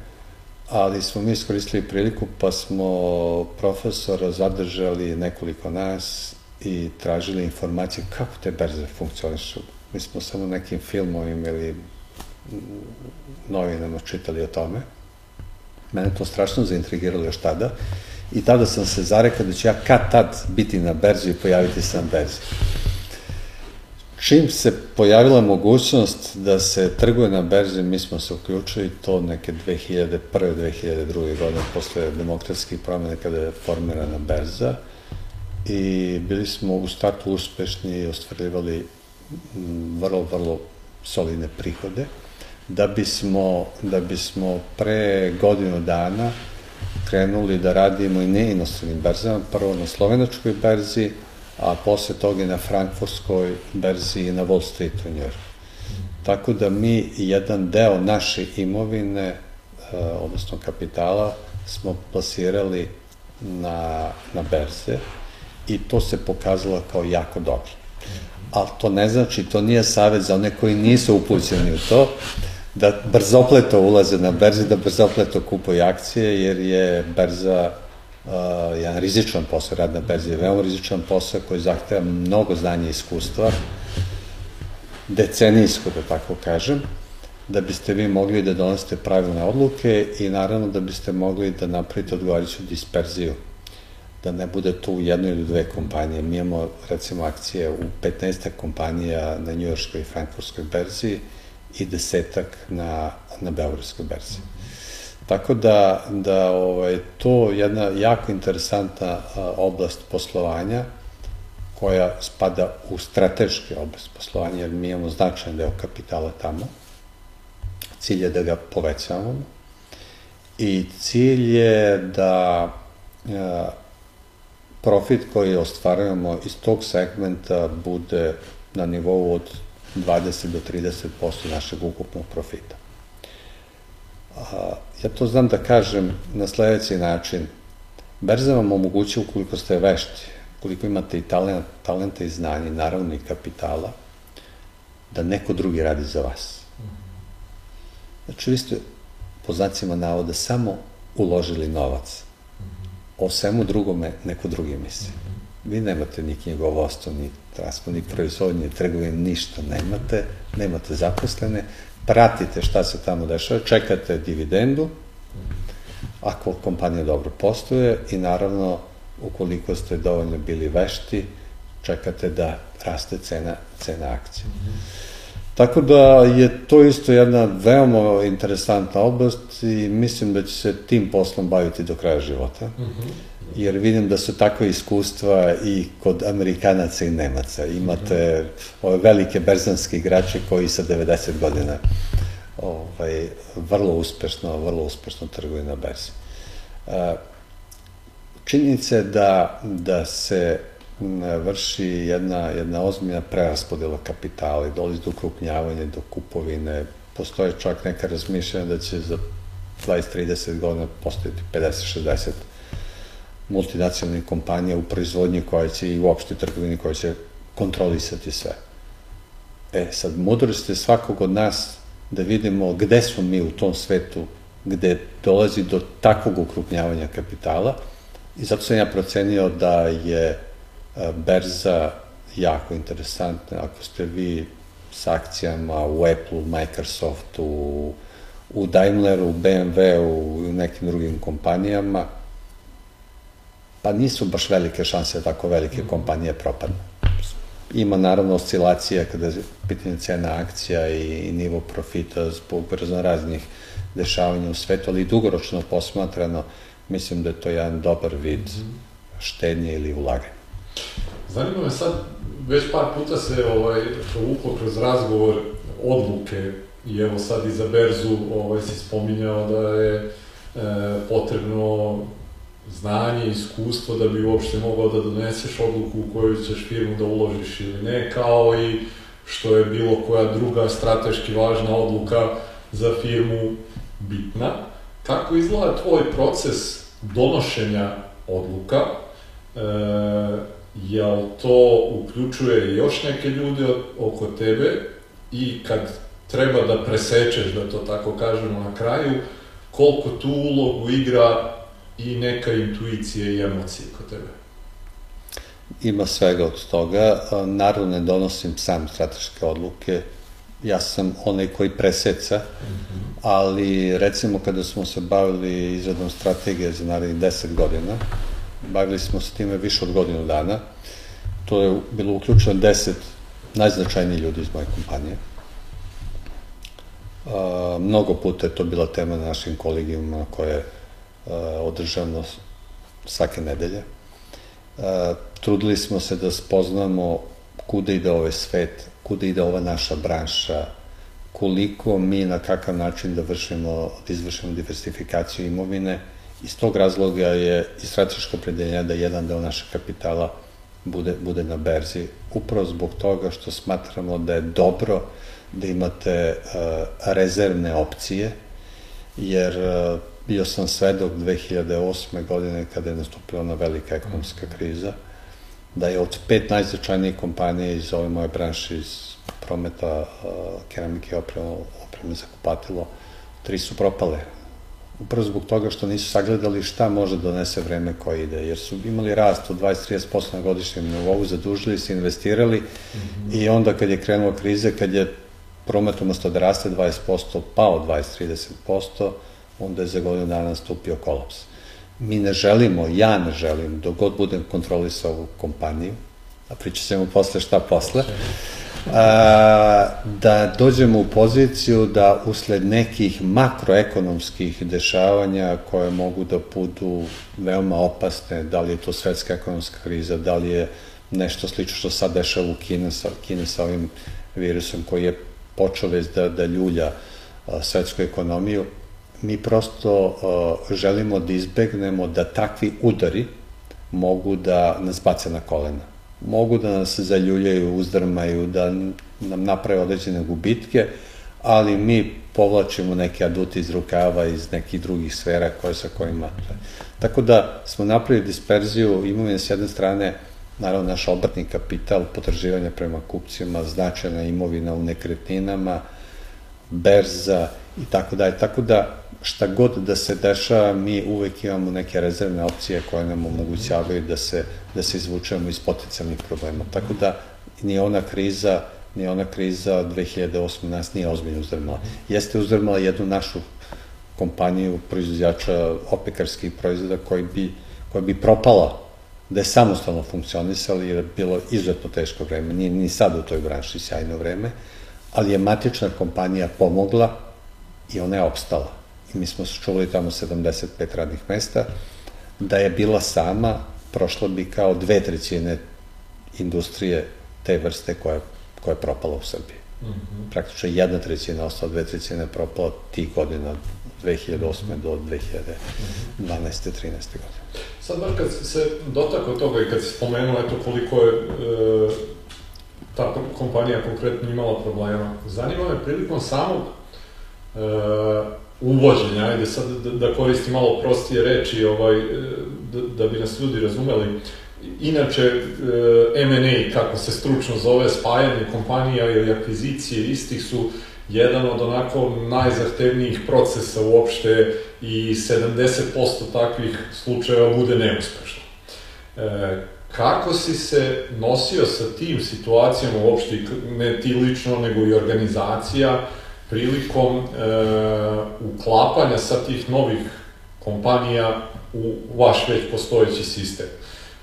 ali smo mi iskoristili priliku pa smo profesora zadržali nekoliko nas i tražili informacije kako te berze funkcionišu Mi smo samo nekim filmovima ili novinama čitali o tome. Mene to strašno zaintrigiralo još tada. I tada sam se zarekao da ću ja kad tad biti na berzi i pojaviti se na berzi. Čim se pojavila mogućnost da se trguje na berzi, mi smo se uključili to neke 2001. 2002. godine posle demokratskih promjena kada je formirana berza i bili smo u startu uspešni i ostvarivali vrlo, vrlo solidne prihode, da bismo, da bismo pre godinu dana krenuli da radimo i ne inostranim berzama, prvo na slovenačkoj berzi, a posle toga na frankfurtskoj berzi i na Wall Street u Njorku. Tako da mi jedan deo naše imovine, e, odnosno kapitala, smo plasirali na, na berze i to se pokazalo kao jako dobro ali to ne znači, to nije savjet za one koji nisu upućeni u to, da brzopleto ulaze na berzi, da brzopleto kupuju akcije, jer je berza uh, jedan rizičan posao, rad na berzi je veoma rizičan posao koji zahteva mnogo znanja i iskustva, decenijsko, da tako kažem, da biste vi mogli da donosite pravilne odluke i naravno da biste mogli da napravite odgovarajuću disperziju da ne bude tu jedno ili dve kompanije. Mi imamo, recimo, akcije u 15 kompanija na njujorskoj i frankfurtskoj berzi i desetak na, na beogradskoj berzi. Tako da, da ovaj, to je jedna jako interesantna a, oblast poslovanja koja spada u strateški oblast poslovanja, jer mi imamo značajan deo kapitala tamo. Cilj je da ga povećavamo i cilj je da a, profit koji ostvarujemo iz tog segmenta bude na nivou od 20 do 30% našeg ukupnog profita. A, ja to znam da kažem na sledeći način. Berza vam omogućuje ukoliko ste vešti, ukoliko imate i talent, talenta i znanje, naravno i kapitala, da neko drugi radi za vas. Znači, vi ste, po znacima navoda, samo uložili novac. O svemu drugome neko drugi misli. Vi nemate ni knjigovostvo, ni transport, ni proizvodnje, ni trgovine, ništa nemate, nemate zaposlene, pratite šta se tamo dešava, čekate dividendu, ako kompanija dobro postoje i naravno ukoliko ste dovoljno bili vešti, čekate da raste cena, cena akcije. Mm -hmm. Tako da je to isto jedna veoma interesantna oblast i mislim da će se tim poslom baviti do kraja života. Mm -hmm. Jer vidim da su takve iskustva i kod Amerikanaca i Nemaca. Imate mm -hmm. ove velike berzanske igrače koji sa 90 godina ovaj, vrlo uspešno, vrlo uspešno trguju na berzi. Činjenica je da, da se vrši jedna, jedna ozbiljna preraspodela kapitala i dolazi do ukrupnjavanja, do kupovine. Postoje čak neka razmišljanja da će za 20-30 godina postojiti 50-60 multinacionalnih kompanija u proizvodnji koja će i uopšte trgovini koja će kontrolisati sve. E, sad, mudrost je svakog od nas da vidimo gde smo mi u tom svetu, gde dolazi do takvog ukrupnjavanja kapitala i zato sam ja procenio da je berza jako interesantna. Ako ste vi s akcijama u Apple, Microsoftu, u Daimleru, u BMW-u i u nekim drugim kompanijama, pa nisu baš velike šanse da tako velike mhm. kompanije propadne. Ima naravno oscilacija kada je pitanje cena akcija i, nivo profita zbog raznih dešavanja u svetu, ali dugoročno posmatrano mislim da je to jedan dobar vid mhm. štednje ili ulaganja. Zanima me sad, već par puta se ovaj, uvuklo kroz razgovor odluke i evo sad i za Berzu ovaj, si spominjao da je e, potrebno znanje, iskustvo da bi uopšte mogao da doneseš odluku u koju ćeš firmu da uložiš ili ne, kao i što je bilo koja druga strateški važna odluka za firmu bitna. Kako izgleda tvoj proces donošenja odluka? E, jel to uključuje još neke ljude oko tebe i kad treba da presečeš, da to tako kažemo na kraju, koliko tu ulogu igra i neka intuicija i emocije kod tebe? Ima svega od toga. Naravno ne donosim sam strateške odluke. Ja sam onaj koji preseca, mm -hmm. ali recimo kada smo se bavili izradom strategije za narednih 10 godina, bavili smo se time više od godinu dana. To je bilo uključeno deset najznačajnijih ljudi iz moje kompanije. Mnogo puta je to bila tema na našim kolegijuma koje je održano svake nedelje. Trudili smo se da spoznamo kuda ide ovaj svet, kuda ide ova naša branša, koliko mi na kakav način da vršimo, da izvršimo diversifikaciju imovine, Iz tog razloga je i strateško predeljenje da jedan deo našeg kapitala bude, bude na berzi. Upravo zbog toga što smatramo da je dobro da imate uh, rezervne opcije, jer uh, bio sam svedok 2008. godine kada je nastupila ona velika ekonomska kriza, da je od pet najznačajnijih kompanija iz ove moje branše, iz prometa uh, keramike opreme, opreme za kupatilo, tri su propale upravo zbog toga što nisu sagledali šta može da donese vreme koje ide, jer su imali rast od 20-30% na godišnjem nivou, zadužili se, investirali mm -hmm. i onda kad je krenula kriza, kad je promet umesto da raste 20%, pao 20-30%, onda je za godinu dana nastupio kolaps. Mi ne želimo, ja ne želim, dok god budem kontrolisao ovu kompaniju, a pričat ćemo posle šta posle, a, da dođemo u poziciju da usled nekih makroekonomskih dešavanja koje mogu da budu veoma opasne, da li je to svetska ekonomska kriza, da li je nešto slično što sad dešava u Kini sa, Kini sa ovim virusom koji je počeo već da, da ljulja a, svetsku ekonomiju. Mi prosto a, želimo da izbegnemo da takvi udari mogu da nas bace na kolena. Mogu da nas zaljuljaju, uzdrmaju, da nam naprave određene gubitke, ali mi povlačimo neke aduti iz rukava iz nekih drugih sfera koje sa kojima... Tako da smo napravili disperziju imovine s jedne strane naravno naš obrtni kapital, potraživanja prema kupcima, značajna imovina u nekretninama, berza i tako dalje. Tako da šta god da se dešava, mi uvek imamo neke rezervne opcije koje nam omogućavaju da se, da se izvučemo iz potencijalnih problema. Tako da ni ona kriza ni ona kriza 2008. nas nije ozbiljno uzdrmala. Jeste uzdrmala jednu našu kompaniju proizvođača opekarskih proizvoda koji bi, koja bi propala da je samostalno funkcionisala jer je bilo izuzetno teško vreme. Nije ni sad u toj branši sjajno vreme, ali je matična kompanija pomogla i ona je opstala. I mi smo čuli tamo 75 radnih mesta. Da je bila sama, prošla bi kao dve trećine industrije te vrste koja, koja je propala u Srbiji. Mm -hmm. Praktično jedna trećina ostala, dve trećine propala tih godina 2008. do 2012. 13. godine. Sad, baš kad se dotako toga i kad si spomenuo eto koliko je e, ta kompanija konkretno imala problema, zanima me prilikom samog e, uvođenja, ajde sad da, da koristim malo prostije reči, ovaj, e, da, da bi nas ljudi razumeli, Inače, e, M&A, kako se stručno zove, spajanje kompanija ili akvizicije istih su jedan od onako najzahtevnijih procesa uopšte i 70% takvih slučajeva bude neuspešno. E, kako si se nosio sa tim situacijama uopšte, ne ti lično, nego i organizacija, prilikom e, uklapanja sa tih novih kompanija u vaš već postojeći sistem?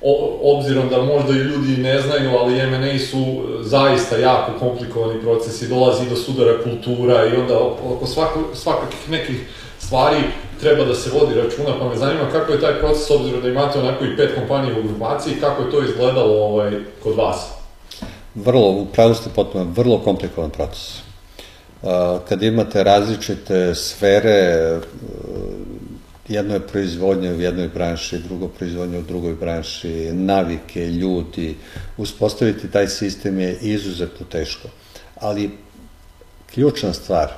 o, obzirom da možda i ljudi ne znaju, ali M&A su zaista jako komplikovani procesi, dolazi do sudara kultura i onda oko svako, svakakih nekih stvari treba da se vodi računa, pa me zanima kako je taj proces, obzirom da imate onako i pet kompanija u grupaciji, kako je to izgledalo ovaj, kod vas? Vrlo, upravo ste potpuno, vrlo komplikovan proces. Kad imate različite sfere, jedno je proizvodnja u jednoj branši, drugo proizvodnja u drugoj branši, navike, ljudi, uspostaviti taj sistem je izuzetno teško. Ali ključna stvar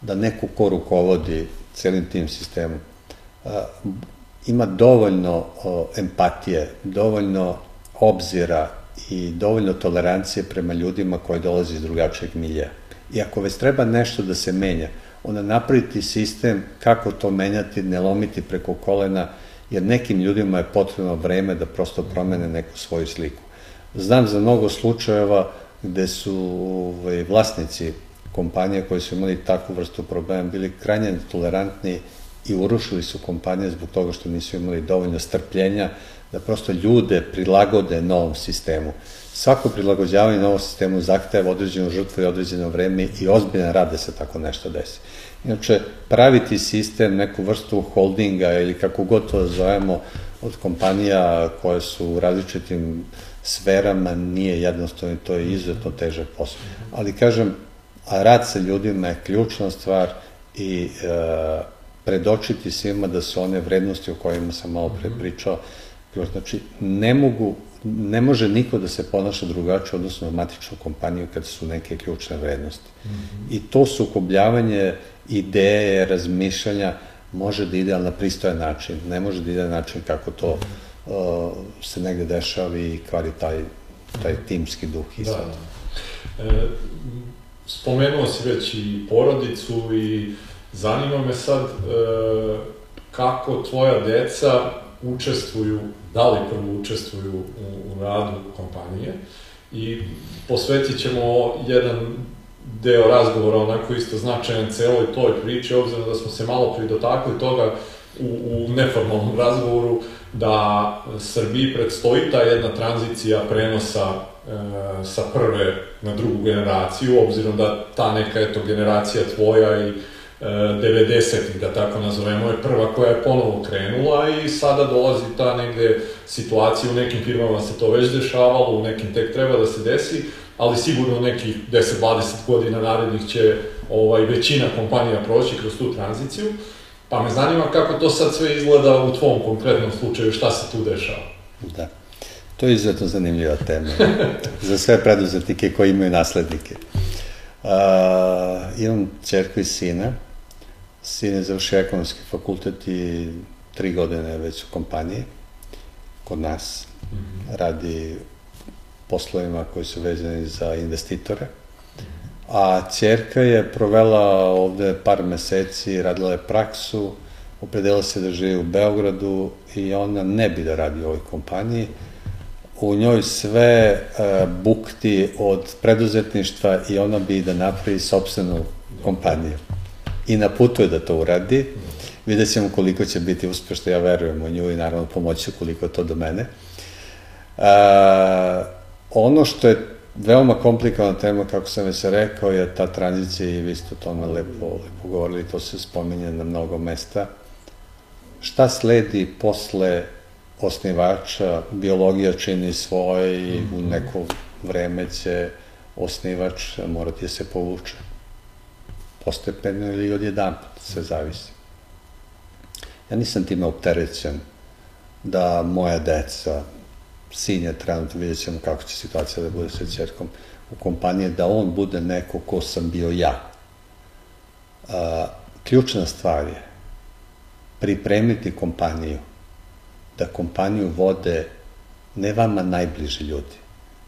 da neko ko rukovodi celim tim sistemom ima dovoljno empatije, dovoljno obzira i dovoljno tolerancije prema ljudima koji dolaze iz drugačijeg milija. I ako već treba nešto da se menja, onda napraviti sistem kako to menjati, ne lomiti preko kolena, jer nekim ljudima je potrebno vreme da prosto promene neku svoju sliku. Znam za mnogo slučajeva gde su ovaj, vlasnici kompanije koji su imali takvu vrstu problema bili krajnje tolerantni i urušili su kompanije zbog toga što nisu imali dovoljno strpljenja da prosto ljude prilagode novom sistemu. Svako prilagođavanje novom sistemu zahteva određenu žrtvu i određeno vreme i ozbiljan rad da se tako nešto desi. Inače, praviti sistem, neku vrstu holdinga ili kako god to zovemo, od kompanija koje su u različitim sferama nije jednostavno i to je izuzetno težak posao. Ali kažem, a rad sa ljudima je ključna stvar i e, predočiti svima da su one vrednosti o kojima sam malo pre pričao, znači ne mogu ne može niko da se ponaša drugačije odnosno na matičnu kompaniju kad su neke ključne vrednosti. Mm -hmm. I to sukobljavanje ideje, razmišljanja može da ide, ali na pristojan način. Ne može da ide na način kako to -hmm. uh, se negde dešava i kvari taj, taj timski duh i da, sad. Da. E, spomenuo si već i porodicu i zanima me sad e, kako tvoja deca učestvuju, da li prvo učestvuju u, u radu kompanije i posvetit ćemo jedan deo razgovora onako isto značajan celoj toj priči, obzirom da smo se malo pridotakli toga u, u neformalnom razgovoru, da Srbiji predstoji ta jedna tranzicija prenosa e, sa prve na drugu generaciju, obzirom da ta neka eto generacija tvoja i 90-ih, da tako nazovemo, je prva koja je ponovo krenula i sada dolazi ta negde situacija, u nekim firmama se to već dešavalo, u nekim tek treba da se desi, ali sigurno nekih 10-20 godina narednih će ovaj, većina kompanija proći kroz tu tranziciju. Pa me zanima kako to sad sve izgleda u tvom konkretnom slučaju, šta se tu dešava? Da. To je izuzetno zanimljiva tema <laughs> za sve preduzetnike koji imaju naslednike. Uh, imam čerku i sina. Sin je završio ekonomski fakultet i tri godine već u kompaniji kod nas. Mm -hmm. Radi poslovima koji su vezani za investitore. A čerka je provela ovde par meseci, radila je praksu, opredela se da živi u Beogradu i ona ne bi da radi u ovoj kompaniji. U njoj sve uh, bukti od preduzetništva i ona bi da napravi sobstvenu kompaniju. I na putu je da to uradi. Vidjet ćemo koliko će biti uspešno, ja verujem u nju i naravno pomoći koliko to do mene. Uh, ono što je veoma komplikovana tema, kako sam već rekao, je ta tranzicija i vi ste o tome lepo, lepo govorili, to se spominje na mnogo mesta. Šta sledi posle osnivača, biologija čini svoje i u mhm. neko vreme će osnivač morati da se povuče. Postepeno ili odjedan, sve zavisi. Ja nisam time opterećen da moja deca, sin je trenutno, vidjet ćemo kako će situacija da bude sa čerkom u kompaniji, da on bude neko ko sam bio ja. A, ključna stvar je pripremiti kompaniju, da kompaniju vode ne vama najbliži ljudi,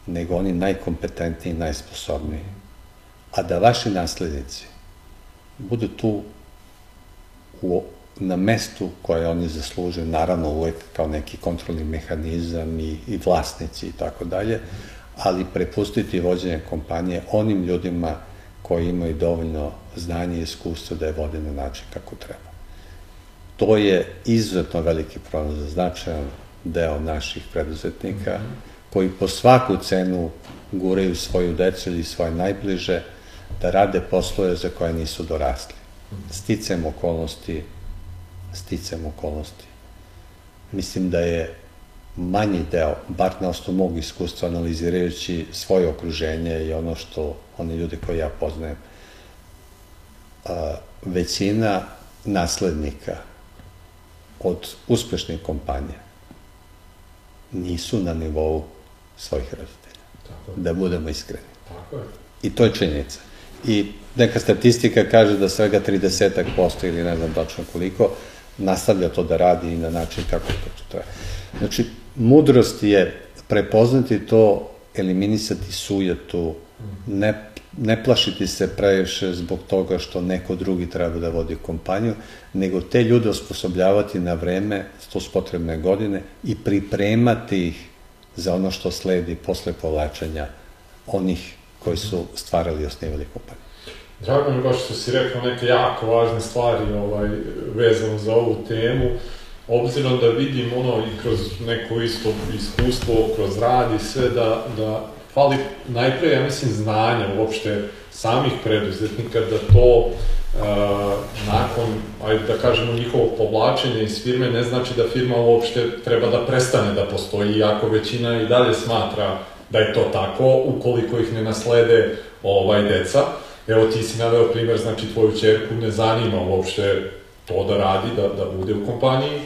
nego oni najkompetentniji i najsposobniji. A da vaši naslednici budu tu u na mestu koje oni zaslužuju, naravno uvek kao neki kontrolni mehanizam i, i vlasnici i tako dalje, ali prepustiti vođenje kompanije onim ljudima koji imaju dovoljno znanje i iskustva da je vode na način kako treba. To je izuzetno veliki problem za značajan deo naših preduzetnika, mm -hmm. koji po svaku cenu guraju svoju decu ili svoje najbliže da rade poslove za koje nisu dorasli. Sticam okolnosti sticam okolnosti. Mislim da je manji deo, bar na osnovu mog iskustva analizirajući svoje okruženje i ono što oni ljudi koje ja poznajem, a, većina naslednika od uspešnih kompanija nisu na nivou svojih roditelja. Tako Da budemo iskreni. Tako je. I to je činjenica. I neka statistika kaže da svega 30% ili ne znam tačno koliko nastavlja to da radi i na način kako to treba. Znači, mudrost je prepoznati to, eliminisati sujetu, ne, ne plašiti se previše zbog toga što neko drugi treba da vodi kompaniju, nego te ljude osposobljavati na vreme, to su potrebne godine, i pripremati ih za ono što sledi posle povlačenja onih koji su stvarali i osnivali kompaniju. Drago mi baš što si rekao neke jako važne stvari ovaj, vezano za ovu temu, obzirom da vidim ono i kroz neko isto iskustvo, kroz rad i sve, da, da fali najpre, ja mislim, znanja uopšte samih preduzetnika, da to uh, nakon, ajde da kažemo, njihovog povlačenja iz firme ne znači da firma uopšte treba da prestane da postoji, iako većina i dalje smatra da je to tako, ukoliko ih ne naslede ovaj deca. Evo ti si naveo primer, znači tvoju čerku ne zanima uopšte to da radi, da, da bude u kompaniji.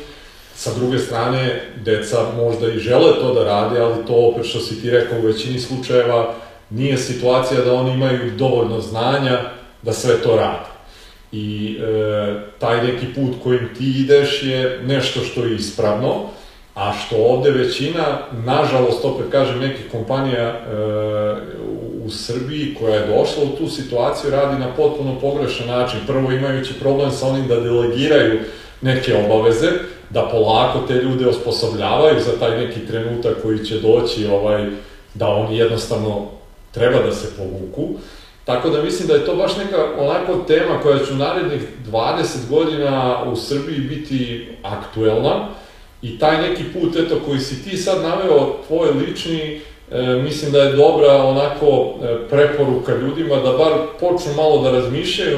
Sa druge strane, deca možda i žele to da rade, ali to opet što si ti rekao u većini slučajeva nije situacija da oni imaju dovoljno znanja da sve to rade. I e, taj neki put kojim ti ideš je nešto što je ispravno, a što ovde većina, nažalost, opet kažem, nekih kompanija e, u Srbiji koja je došla u tu situaciju radi na potpuno pogrešan način. Prvo imajući problem sa onim da delegiraju neke obaveze, da polako te ljude osposobljavaju za taj neki trenutak koji će doći, ovaj, da oni jednostavno treba da se povuku. Tako da mislim da je to baš neka onako tema koja će u narednih 20 godina u Srbiji biti aktuelna i taj neki put eto koji si ti sad naveo, tvoj lični, e, mislim da je dobra onako e, preporuka ljudima da bar počnu malo da razmišljaju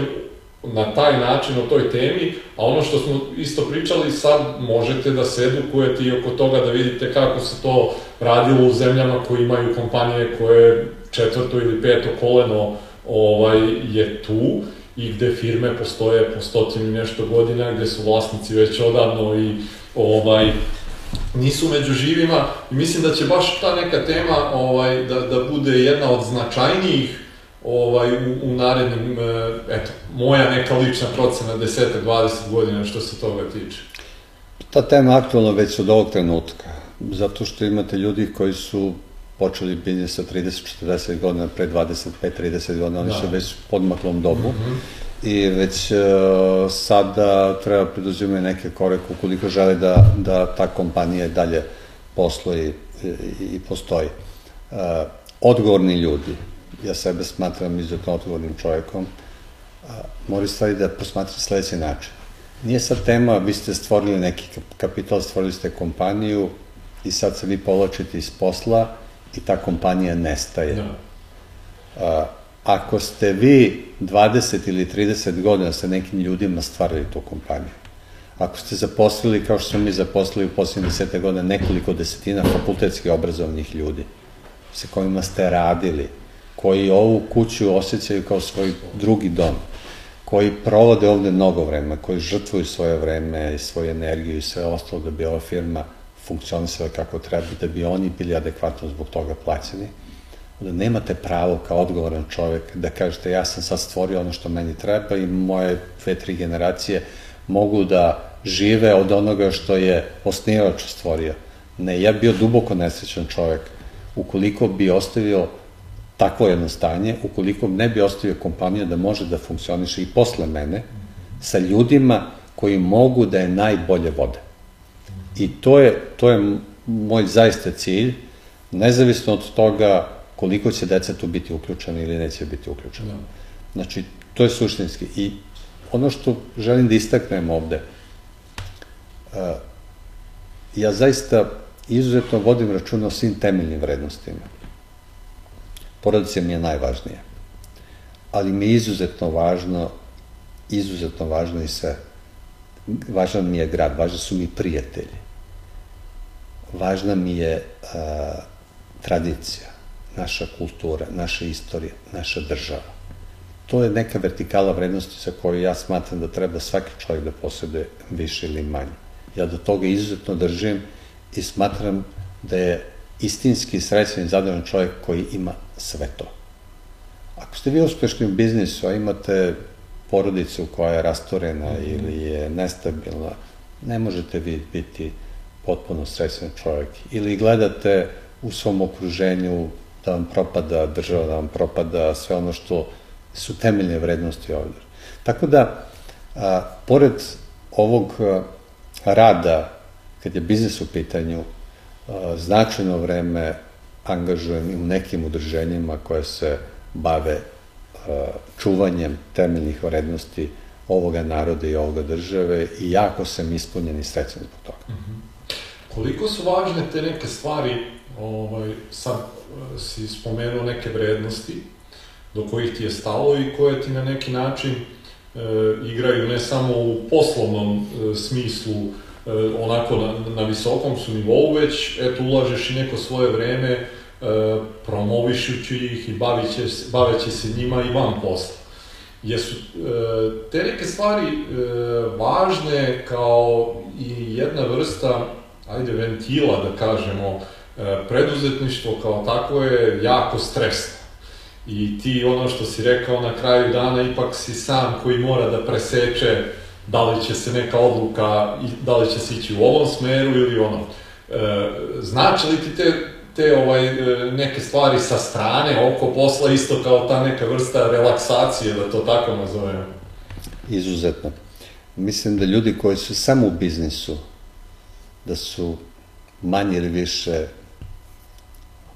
na taj način o toj temi, a ono što smo isto pričali sad možete da se edukujete i oko toga da vidite kako se to radilo u zemljama koji imaju kompanije koje četvrto ili peto koleno ovaj, je tu i gde firme postoje po stotinu nešto godina, gde su vlasnici već odavno i ovaj, nisu među živima i mislim da će baš ta neka tema ovaj, da, da bude jedna od značajnijih ovaj, u, u narednim, e, eto, moja neka lična procena 10-20 godina što se toga tiče. Ta tema je aktualna već od ovog trenutka, zato što imate ljudi koji su počeli biznis sa 30-40 godina, pre 25-30 godina, oni da. su već podmaklom dobu. Mm -hmm i već uh, sada treba preduzimati neke koreke ukoliko žele da, da ta kompanija dalje posluje i, i, postoji. Uh, odgovorni ljudi, ja sebe smatram izuzetno odgovornim čovjekom, uh, moraju stvari da posmatrati sledeći način. Nije sad tema, vi ste stvorili neki kapital, stvorili ste kompaniju i sad se vi povlačite iz posla i ta kompanija nestaje. Da. Uh, ako ste vi 20 ili 30 godina sa nekim ljudima stvarali tu kompaniju, ako ste zaposlili, kao što smo mi zaposlili u posljednje desete godine, nekoliko desetina fakultetski obrazovnih ljudi, sa kojima ste radili, koji ovu kuću osjećaju kao svoj drugi dom, koji provode ovde mnogo vremena, koji žrtvuju svoje vreme i svoju energiju i sve ostalo da bi ova firma funkcionisala kako treba, da bi oni bili adekvatno zbog toga plaćeni, da nemate pravo kao odgovoran čovek da kažete ja sam sad stvorio ono što meni treba i moje dve, tri generacije mogu da žive od onoga što je osnivač stvorio. Ne, ja bio duboko nesrećan čovek ukoliko bi ostavio takvo jedno stanje, ukoliko ne bi ostavio kompaniju da može da funkcioniše i posle mene, sa ljudima koji mogu da je najbolje vode. I to je, to je moj zaista cilj, nezavisno od toga koliko će deca tu biti uključena ili neće biti uključena. Da. Znači, to je suštinski. I ono što želim da istaknem ovde, uh, ja zaista izuzetno vodim računa o svim temeljnim vrednostima. Porodica mi je najvažnija. Ali mi je izuzetno važno, izuzetno važno i sve. Važan mi je grad, važni su mi prijatelji. Važna mi je uh, tradicija naša kultura, naša istorija, naša država. To je neka vertikala vrednosti sa koju ja smatram da treba svaki čovjek da posede više ili manje. Ja do toga izuzetno držim i smatram da je istinski srećan i zadovoljan čovjek koji ima sve to. Ako ste vi uspešni u biznisu, a imate porodicu koja je rastorena mm -hmm. ili je nestabilna, ne možete vi biti potpuno srećan čovjek. Ili gledate u svom okruženju da vam propada država, da vam propada sve ono što su temeljne vrednosti ovde. Tako da, a, pored ovog a, rada, kad je biznis u pitanju, a, značajno vreme angažujem u nekim udrženjima koje se bave a, čuvanjem temeljnih vrednosti ovoga naroda i ovoga države i jako sam ispunjen i srećan zbog toga. Mm -hmm. Koliko su važne te neke stvari, ovaj, sad si spomenuo neke vrednosti do kojih ti je stalo i koje ti na neki način e, igraju ne samo u poslovnom e, smislu e, onako na, na visokom su nivou, već eto ulažeš i neko svoje vreme e, promovišući ih i baviće, baveći se njima i van posla. Jesu e, te neke stvari e, važne kao i jedna vrsta, ajde, ventila da kažemo, E, preduzetništvo kao takvo je jako stresno. I ti ono što si rekao na kraju dana ipak si sam koji mora da preseče da li će se neka odluka, da li će se ići u ovom smeru ili ono. E, znači li ti te, te ovaj, e, neke stvari sa strane, oko posla, isto kao ta neka vrsta relaksacije, da to tako nazovemo? Izuzetno. Mislim da ljudi koji su samo u biznisu, da su manje ili više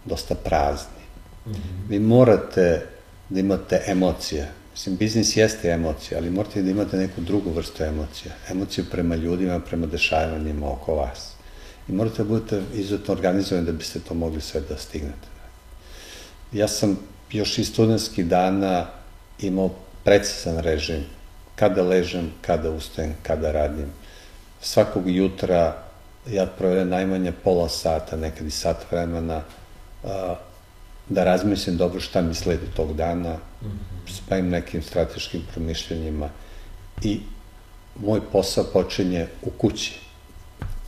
dosta prazni. Mm -hmm. Vi morate da imate emocije. Mislim, biznis jeste emocija, ali morate da imate neku drugu vrstu emocija. Emociju prema ljudima, prema dešavanjima oko vas. I morate da budete izuzetno organizovani da biste to mogli sve da stignete. Ja sam još iz studentskih dana imao precizan režim kada ležem, kada ustajem, kada radim. Svakog jutra ja provedem najmanje pola sata, nekad i sat vremena, a, da razmislim dobro šta mi sledi tog dana, mm -hmm. spavim nekim strateškim promišljenjima i moj posao počinje u kući,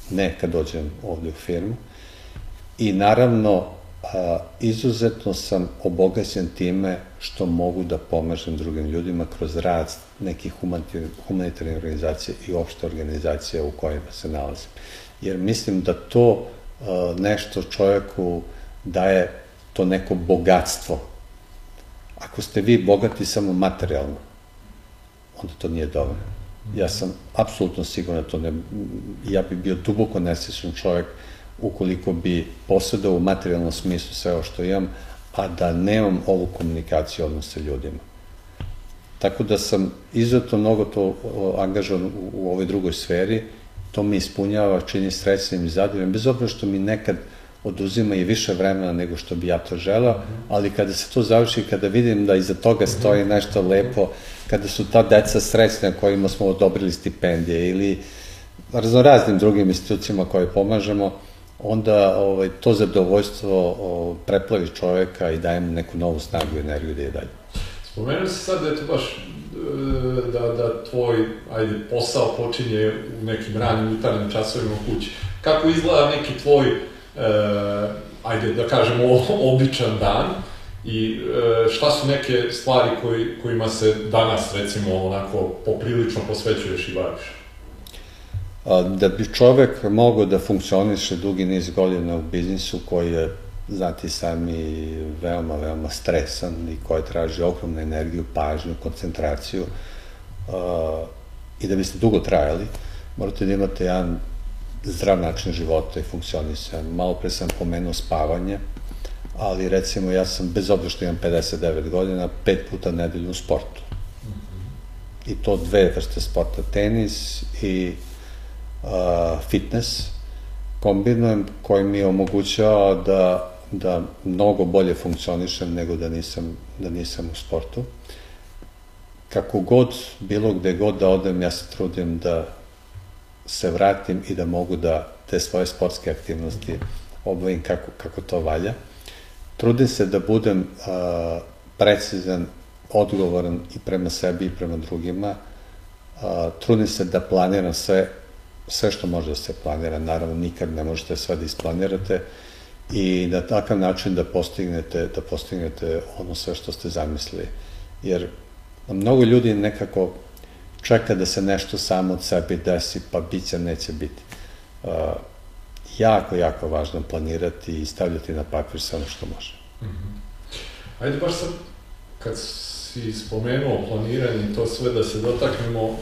ne kad dođem ovde u firmu. I naravno, a, izuzetno sam obogaćen time što mogu da pomažem drugim ljudima kroz rad nekih humanitarnih organizacija i opšte organizacija u kojima se nalazim. Jer mislim da to a, nešto čovjeku daje to neko bogatstvo. Ako ste vi bogati samo materijalno, onda to nije dobro. Ja sam apsolutno siguran da to ne... Ja bi bio duboko nesrećan čovjek ukoliko bi posjedao u materijalnom smislu sve ovo što imam, a da nemam ovu komunikaciju odnos sa ljudima. Tako da sam izuzetno mnogo to angažovan u, u ovoj drugoj sferi, to mi ispunjava, čini srećnim i zadovoljnim, bez obzira što mi nekad oduzima i više vremena nego što bi ja to želao, ali kada se to završi, kada vidim da iza toga stoji nešto lepo, kada su ta deca srećna kojima smo odobrili stipendije ili raznoraznim drugim institucijama koje pomažemo, onda ovaj, to zadovoljstvo preplavi čoveka i daje mu neku novu snagu i energiju da je dalje. Spomenuo si sad da je to baš da, da tvoj ajde, posao počinje u nekim ranim jutarnjim časovima kući. Kako izgleda neki tvoj, e, ajde da kažemo, običan dan i e, šta su neke stvari koji, kojima se danas, recimo, onako poprilično posvećuješ i baviš? da bi čovek mogao da funkcioniše dugi niz godina u biznisu koji je, znati sami, veoma, veoma stresan i koji traži ogromnu energiju, pažnju, koncentraciju i da biste dugo trajali, morate da imate jedan zdrav način života i funkcionisanja. Malo pre sam pomenuo spavanje, ali recimo ja sam, bez obzira što imam 59 godina, pet puta nedelju u sportu. I to dve vrste sporta, tenis i fitness kombinujem koji mi omogućava da, da mnogo bolje funkcionišem nego da nisam, da nisam u sportu. Kako god, bilo gde god da odem, ja se trudim da se vratim i da mogu da te svoje sportske aktivnosti obavim kako, kako to valja. Trudim se da budem a, precizan, odgovoran i prema sebi i prema drugima. A, trudim se da planiram sve sve što može da se planira, naravno nikad ne možete sve da isplanirate i na takav način da postignete, da postignete ono sve što ste zamislili. Jer mnogo ljudi nekako čeka da se nešto samo od sebe desi, pa biće, neće biti. Uh, jako, jako važno planirati i stavljati na papir sve ono što može. Mm -hmm. Ajde, baš sad, kad si spomenuo planiranje i to sve, da se dotaknemo uh,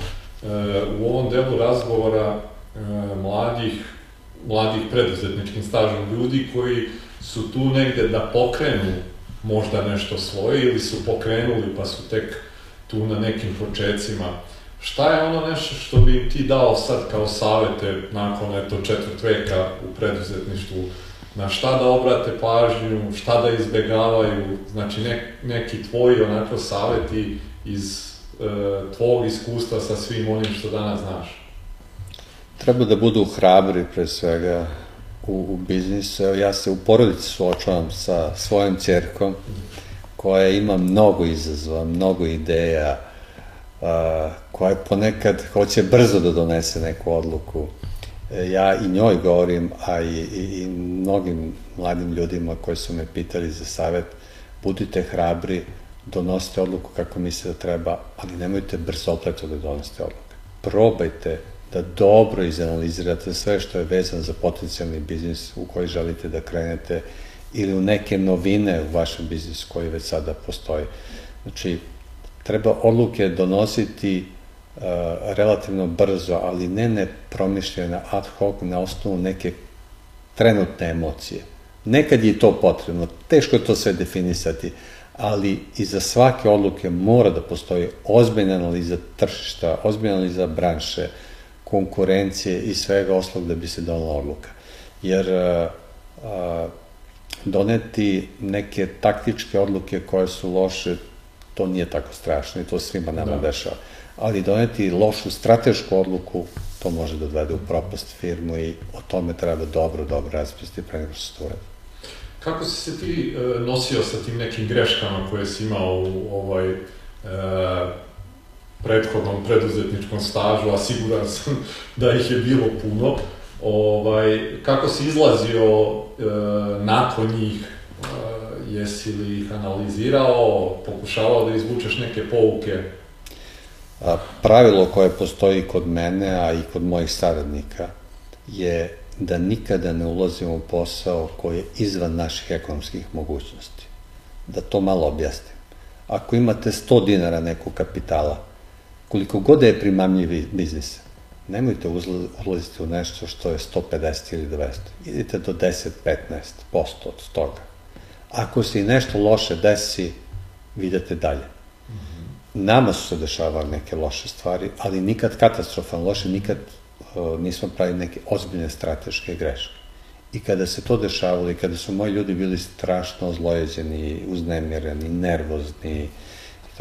u ovom delu razgovora E, mladih, mladih preduzetničkim stažom ljudi koji su tu negde da pokrenu možda nešto svoje ili su pokrenuli pa su tek tu na nekim početcima. Šta je ono nešto što bi im ti dao sad kao savete nakon eto četvrt veka u preduzetništvu? Na šta da obrate pažnju, šta da izbegavaju, znači ne, neki tvoji onako saveti iz e, tvog iskustva sa svim onim što danas znaš? Treba da budu hrabri pre svega u, u biznisu. Ja se u porodici suočavam sa svojom čerkom koja ima mnogo izazova, mnogo ideja, a, koja ponekad hoće brzo da donese neku odluku. E, ja i njoj govorim, a i, i, i mnogim mladim ljudima koji su me pitali za savet, budite hrabri, donosite odluku kako mislite da treba, ali nemojte brzo opleto da donosite odluku. Probajte da dobro izanalizirate sve što je vezano za potencijalni biznis u koji želite da krenete ili u neke novine u vašem biznisu koji već sada postoji. Znači, treba odluke donositi uh, relativno brzo, ali ne nepromišljene ad hoc na osnovu neke trenutne emocije. Nekad je to potrebno, teško je to sve definisati, ali iza svake odluke mora da postoji ozbiljna analiza tržišta, ozbiljna analiza branše, konkurencije i svega oslog da bi se donala odluka. Jer a, a, doneti neke taktičke odluke koje su loše, to nije tako strašno i to svima nama da. dešava. ali doneti lošu stratešku odluku, to može da odvede u propast firmu i o tome treba dobro, dobro razmisliti pre nego što se to uradi. Kako si se ti e, nosio sa tim nekim greškama koje si imao u ovaj e, prethodnom preduzetničkom stažu, a siguran sam da ih je bilo puno. Ovaj, kako si izlazio e, nakon njih, e, jesi li ih analizirao, pokušavao da izvučeš neke pouke? A, pravilo koje postoji kod mene, a i kod mojih saradnika, je da nikada ne ulazimo u posao koji je izvan naših ekonomskih mogućnosti. Da to malo objasnim. Ako imate 100 dinara nekog kapitala, koliko god da je primamljiv biznis, nemojte ulaziti u nešto što je 150 ili 200. Idite do 10-15% od toga. Ako se i nešto loše desi, vidite dalje. Nama su se dešavale neke loše stvari, ali nikad katastrofalno loše, nikad uh, nismo pravili neke ozbiljne strateške greške. I kada se to dešavalo i kada su moji ljudi bili strašno ozlojeđeni, uznemireni, nervozni, i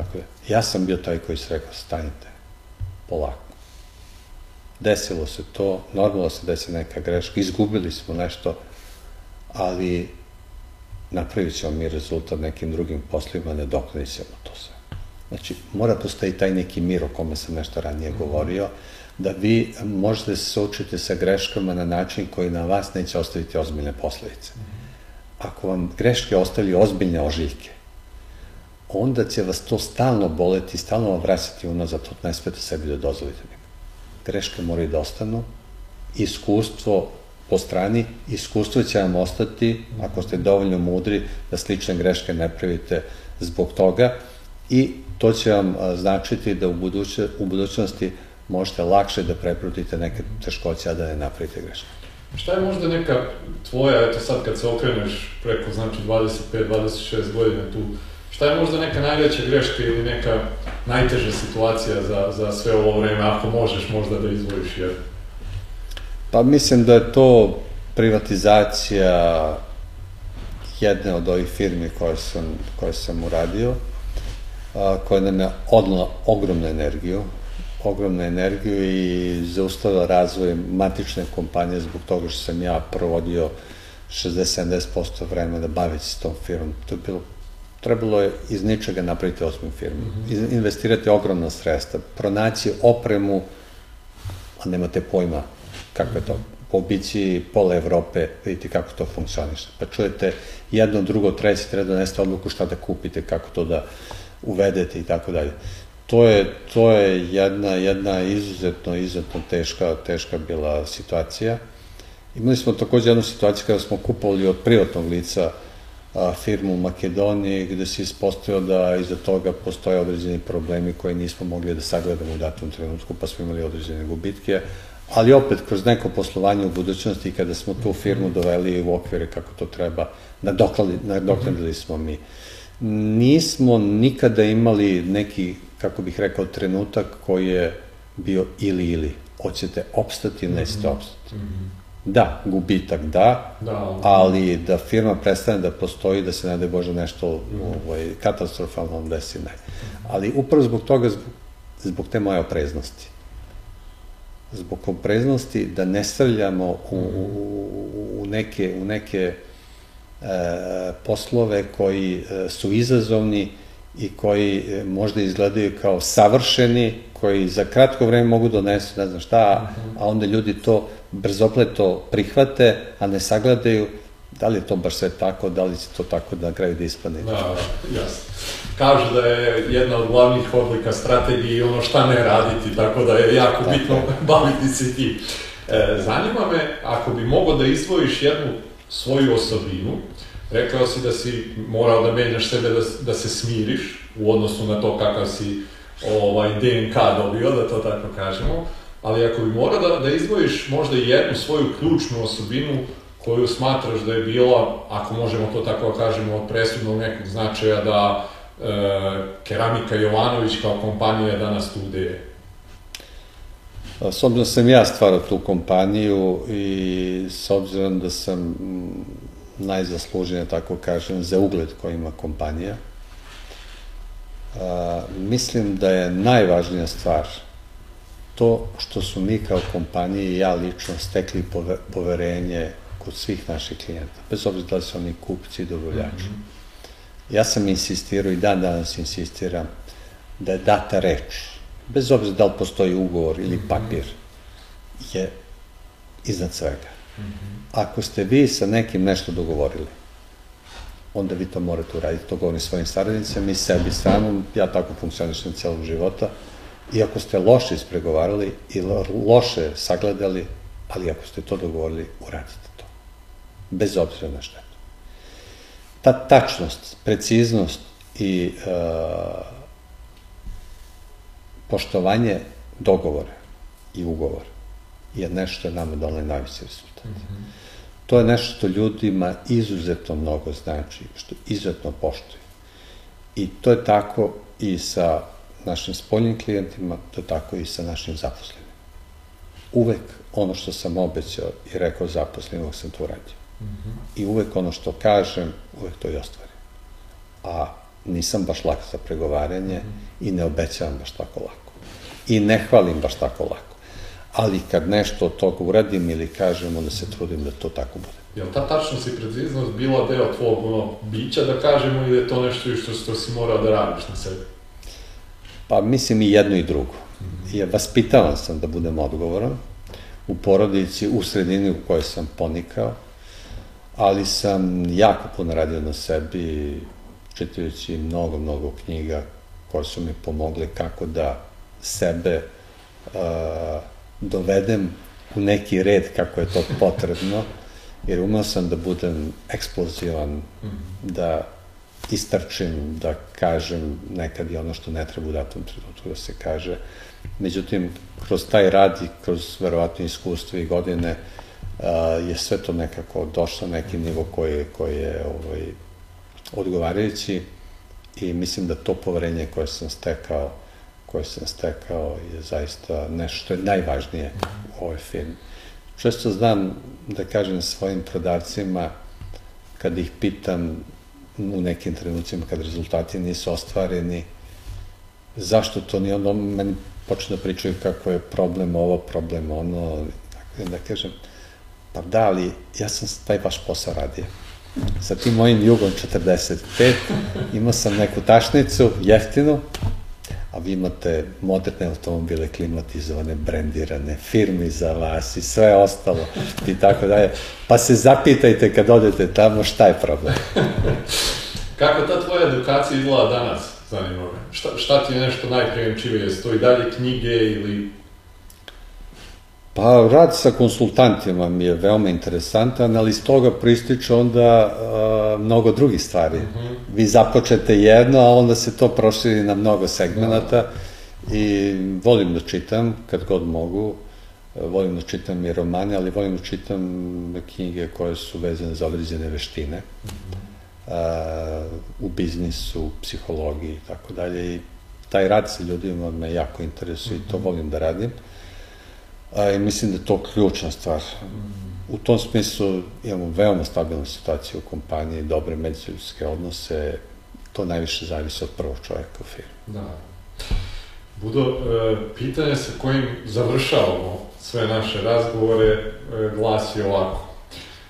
tako da, ja sam bio taj koji se rekao, stanite, polako. Desilo se to, normalno se desi neka greška, izgubili smo nešto, ali napravit ćemo mi rezultat nekim drugim poslima, ne ćemo to sve. Znači, mora postoji taj neki mir o kome sam nešto ranije govorio, da vi možete se suočiti sa greškama na način koji na vas neće ostaviti ozbiljne posledice. Ako vam greške ostavljaju ozbiljne ožiljke, onda će vas to stalno boleti, stalno vam vraćati unazad, to ne smete sebi da dozvolite. Greške moraju da ostanu, iskustvo po strani, iskustvo će vam ostati, ako ste dovoljno mudri, da slične greške ne pravite zbog toga i to će vam značiti da u, buduće, u budućnosti možete lakše da preprotite neke teškoće, a da ne napravite greške. Šta je možda neka tvoja, eto sad kad se okreneš preko, znači 25-26 godina tu, šta je možda neka najveća greška ili neka najteža situacija za, za sve ovo vreme, ako možeš možda da izvojiš jednu? Pa mislim da je to privatizacija jedne od ovih firmi koje sam, koje sam uradio, a, koja nam je odnala ogromnu energiju, ogromnu energiju i zaustavila razvoj matične kompanije zbog toga što sam ja provodio 60-70% vremena baviti se tom firmom. To je bilo trebalo je iz ničega napraviti ozbiljnu firmu. Mm -hmm. Investirati ogromna sredstva, pronaći opremu, a nemate pojma kako je to. Pobići pola Evrope, vidite kako to funkcioniše. Pa čujete jedno, drugo, treće, treba doneste odluku šta da kupite, kako to da uvedete i tako dalje. To je, to je jedna, jedna izuzetno, izuzetno teška, teška bila situacija. Imali smo takođe jednu situaciju kada smo kupovali od privatnog lica a, firmu u Makedoniji, gde se ispostavio da iza toga postoje određeni problemi koje nismo mogli da sagledamo u datom trenutku, pa smo imali određene gubitke, ali opet kroz neko poslovanje u budućnosti kada smo tu firmu doveli u okvire kako to treba, nadokladili smo mi. Nismo nikada imali neki, kako bih rekao, trenutak koji je bio ili ili. Hoćete opstati ili nećete mhm. opstati. Da, gubitak da, da, ali da firma prestane da postoji, da se ne da Bože nešto ovaj, katastrofalno desi, ne. Ali upravo zbog toga, zbog, zbog te moje opreznosti. Zbog opreznosti da ne stavljamo u, u, u neke, u neke e, poslove koji e, su izazovni i koji e, možda izgledaju kao savršeni, koji za kratko vreme mogu donesu ne znam šta, a onda ljudi to brzopleto prihvate, a ne sagledaju da li je to baš sve tako, da li će to tako da na kraju da ispane. Da, jasno. Kažu da je jedna od glavnih odlika strategije ono šta ne raditi, tako da je jako tako. bitno <laughs> baviti se tim. E, zanima me, ako bi mogao da izdvojiš jednu svoju osobinu, rekao si da si morao da menjaš sebe da, da se smiriš u odnosu na to kakav si ovaj, DNK dobio, da to tako kažemo, ali ako bi morao da, da izdvojiš možda jednu svoju ključnu osobinu koju smatraš da je bila, ako možemo to tako da kažemo, od presudnog nekog značaja da e, Keramika Jovanović kao kompanija danas tu gde je? S obzirom da sam ja stvarao tu kompaniju i s obzirom da sam najzasluženija, tako kažem, za ugled koji ima kompanija, a, mislim da je najvažnija stvar to što su mi kao kompanije i ja lično stekli poverenje kod svih naših klijenta, bez obzira da li su oni kupci i dobavljači. Mm -hmm. Ja sam insistirao i dan danas insistiram da je data reč, bez obzira da li postoji ugovor ili mhm. papir, je iznad svega. Mm -hmm. Ako ste vi sa nekim nešto dogovorili, onda vi to morate uraditi. To govorim svojim saradnicama i sebi samom, ja tako funkcionišem celog života. I ako ste loše ispregovarali i loše sagledali, ali ako ste to dogovorili, uradite to. Bez obzira na štetu. Ta tačnost, preciznost i uh, poštovanje dogovora i ugovora je nešto što je nama donali najveći rezultat. Mm -hmm. To je nešto što ljudima izuzetno mnogo znači, što izuzetno poštuju. I to je tako i sa našim spoljnim klijentima, to je tako i sa našim zaposlenim. Uvek ono što sam obećao i rekao zaposlenim, sam to uradio. Mm -hmm. I uvek ono što kažem, uvek to i ostvarim. A nisam baš lak za pregovaranje mm -hmm. i ne obećavam baš tako lako. I ne hvalim baš tako lako ali kad nešto od toga uradim ili kažem, onda se trudim da to tako bude. Je li ta tačnost i preciznost bila deo tvojeg ono, bića, da kažemo, ili je to nešto što, što si morao da radiš na sebi? Pa mislim i jedno i drugo. -hmm. Ja vaspitavan sam da budem odgovoran u porodici, u sredini u kojoj sam ponikao, ali sam jako puno radio na sebi, čitajući mnogo, mnogo knjiga koje su mi pomogle kako da sebe uh, dovedem u neki red kako je to potrebno, jer umeo sam da budem eksplozivan, mm -hmm. da istrčim, da kažem nekad i ono što ne treba u datom trenutku da se kaže. Međutim, kroz taj rad i kroz verovatno iskustvo i godine uh, je sve to nekako došlo na neki nivo koji, koji je ovaj, odgovarajući i mislim da to poverenje koje sam stekao koje sam stekao je zaista nešto što je najvažnije u ovoj firmi. Često znam da kažem svojim prodavcima, kad ih pitam u nekim trenucima kad rezultati nisu ostvareni, zašto to nije ono, meni počne da pričaju kako je problem ovo, problem ono, da kažem, pa da, ali ja sam taj vaš posao radio. Sa tim mojim jugom 45 imao sam neku tašnicu, jeftinu, a vi imate moderne automobile, klimatizovane, brendirane, firmi za vas i sve ostalo i tako dalje. Pa se zapitajte kad odete tamo šta je problem. <laughs> Kako ta tvoja edukacija izgleda danas, zanima? Šta, šta ti je nešto najprijemčivije? Stoji dalje knjige ili Pa rad sa konsultantima mi je veoma interesantan, ali iz toga prističe onda uh, mnogo drugih stvari. Mm -hmm. Vi započete jedno, a onda se to proširi na mnogo segmenata mm. i volim da čitam kad god mogu. Volim da čitam i romane, ali volim da čitam knjige koje su vezane za određene veštine. Mm -hmm. uh, u biznisu, psihologiji i tako dalje. I taj rad sa ljudima me jako interesuje mm -hmm. i to mhm. volim da radim. Uh, a, i mislim da je to ključna stvar. U tom smislu imamo veoma stabilnu situaciju u kompaniji, dobre međuljudske odnose, to najviše zavisi od prvog čoveka u firmi. Da. Budo, e, pitanje sa kojim završavamo sve naše razgovore e, glasi ovako.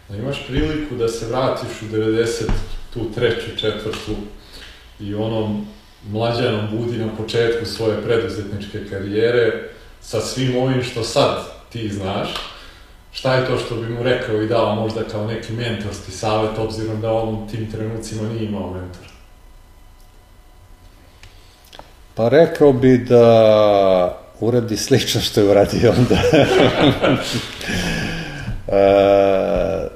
Da imaš priliku da se vratiš u 90 tu treću, četvrtu i onom mlađanom budi na početku svoje preduzetničke karijere, sa svim ovim što sad ti znaš, šta je to što bi mu rekao i dao možda kao neki mentorski savjet, obzirom da on u tim trenucima nije imao mentora? Pa rekao bi da uradi slično što je uradio onda. <laughs> e,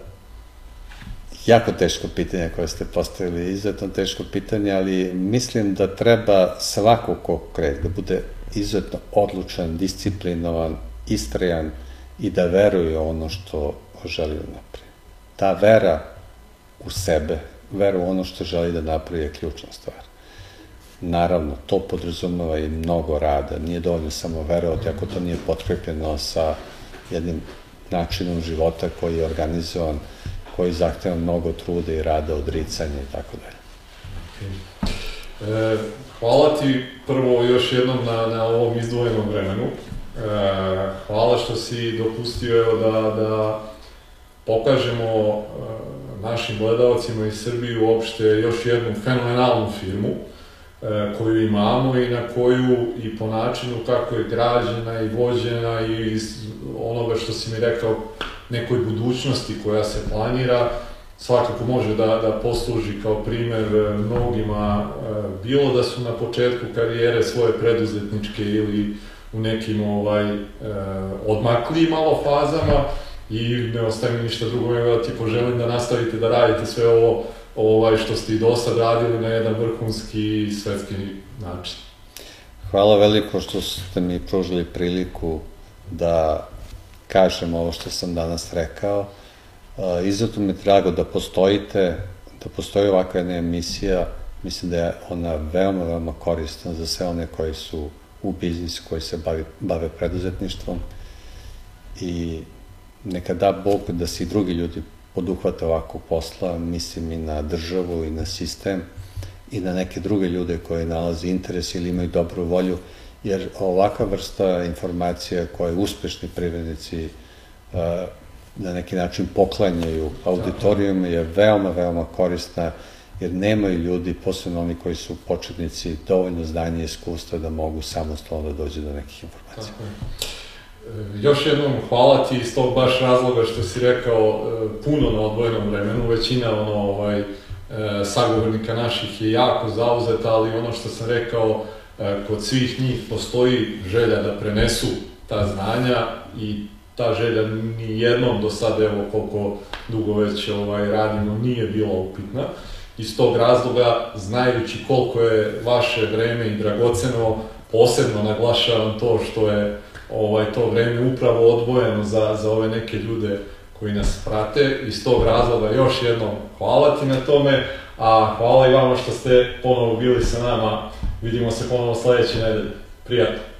jako teško pitanje koje ste postavili, izuzetno teško pitanje, ali mislim da treba svako ko kreće da bude izuzetno odlučan, disciplinovan, istrajan i da veruje ono što želi da napravi. Ta vera u sebe, vera u ono što želi da napravi je ključna stvar. Naravno, to podrazumeva i mnogo rada, nije dovoljno samo verovati ako to nije potkrepljeno sa jednim načinom života koji je organizovan, koji zahteva mnogo truda i rada, odricanja i tako dalje. E, hvala ti prvo još jednom na, na ovom izdvojenom vremenu. E, hvala što si dopustio evo, da, da pokažemo e, našim gledalcima iz Srbije uopšte još jednu fenomenalnu firmu e, koju imamo i na koju i po načinu kako je građena i vođena i iz onoga što si mi rekao nekoj budućnosti koja se planira, svakako može da, da posluži kao primer e, mnogima, e, bilo da su na početku karijere svoje preduzetničke ili u nekim ovaj, e, odmakli malo fazama i ne ostaje ništa drugo nego da ti poželim da nastavite da radite sve ovo ovaj, što ste i do sad radili na jedan vrhunski svetski način. Hvala veliko što ste mi pružili priliku da kažem ovo što sam danas rekao. Izuzetno mi je drago da postojite, da postoji ovakva jedna emisija. Mislim da je ona veoma, veoma korisna za sve one koji su u biznisu, koji se bavi, bave preduzetništvom. I neka da Bog da se i drugi ljudi poduhvate ovako posla, mislim i na državu i na sistem i na neke druge ljude koji nalaze interes ili imaju dobru volju, jer ovaka vrsta informacija koje uspešni privrednici na neki način poklanjaju auditorijum je veoma, veoma korisna jer nemaju ljudi, posebno oni koji su početnici, dovoljno znanja i iskustva da mogu samostalno da dođe do nekih informacija. Tako je. Još jednom hvala ti iz tog baš razloga što si rekao e, puno na odvojenom vremenu, većina ono, ovaj, e, sagovornika naših je jako zauzeta, ali ono što sam rekao, e, kod svih njih postoji želja da prenesu ta znanja i ta želja ni jednom do sada, evo koliko dugo već ovaj, radimo, nije bila upitna. Iz tog razloga, znajući koliko je vaše vreme i dragoceno, posebno naglašavam to što je ovaj to vreme upravo odvojeno za, za ove neke ljude koji nas prate. Iz tog razloga još jednom hvala ti na tome, a hvala i vama što ste ponovo bili sa nama. Vidimo se ponovo sledeće nedelje. Prijatno.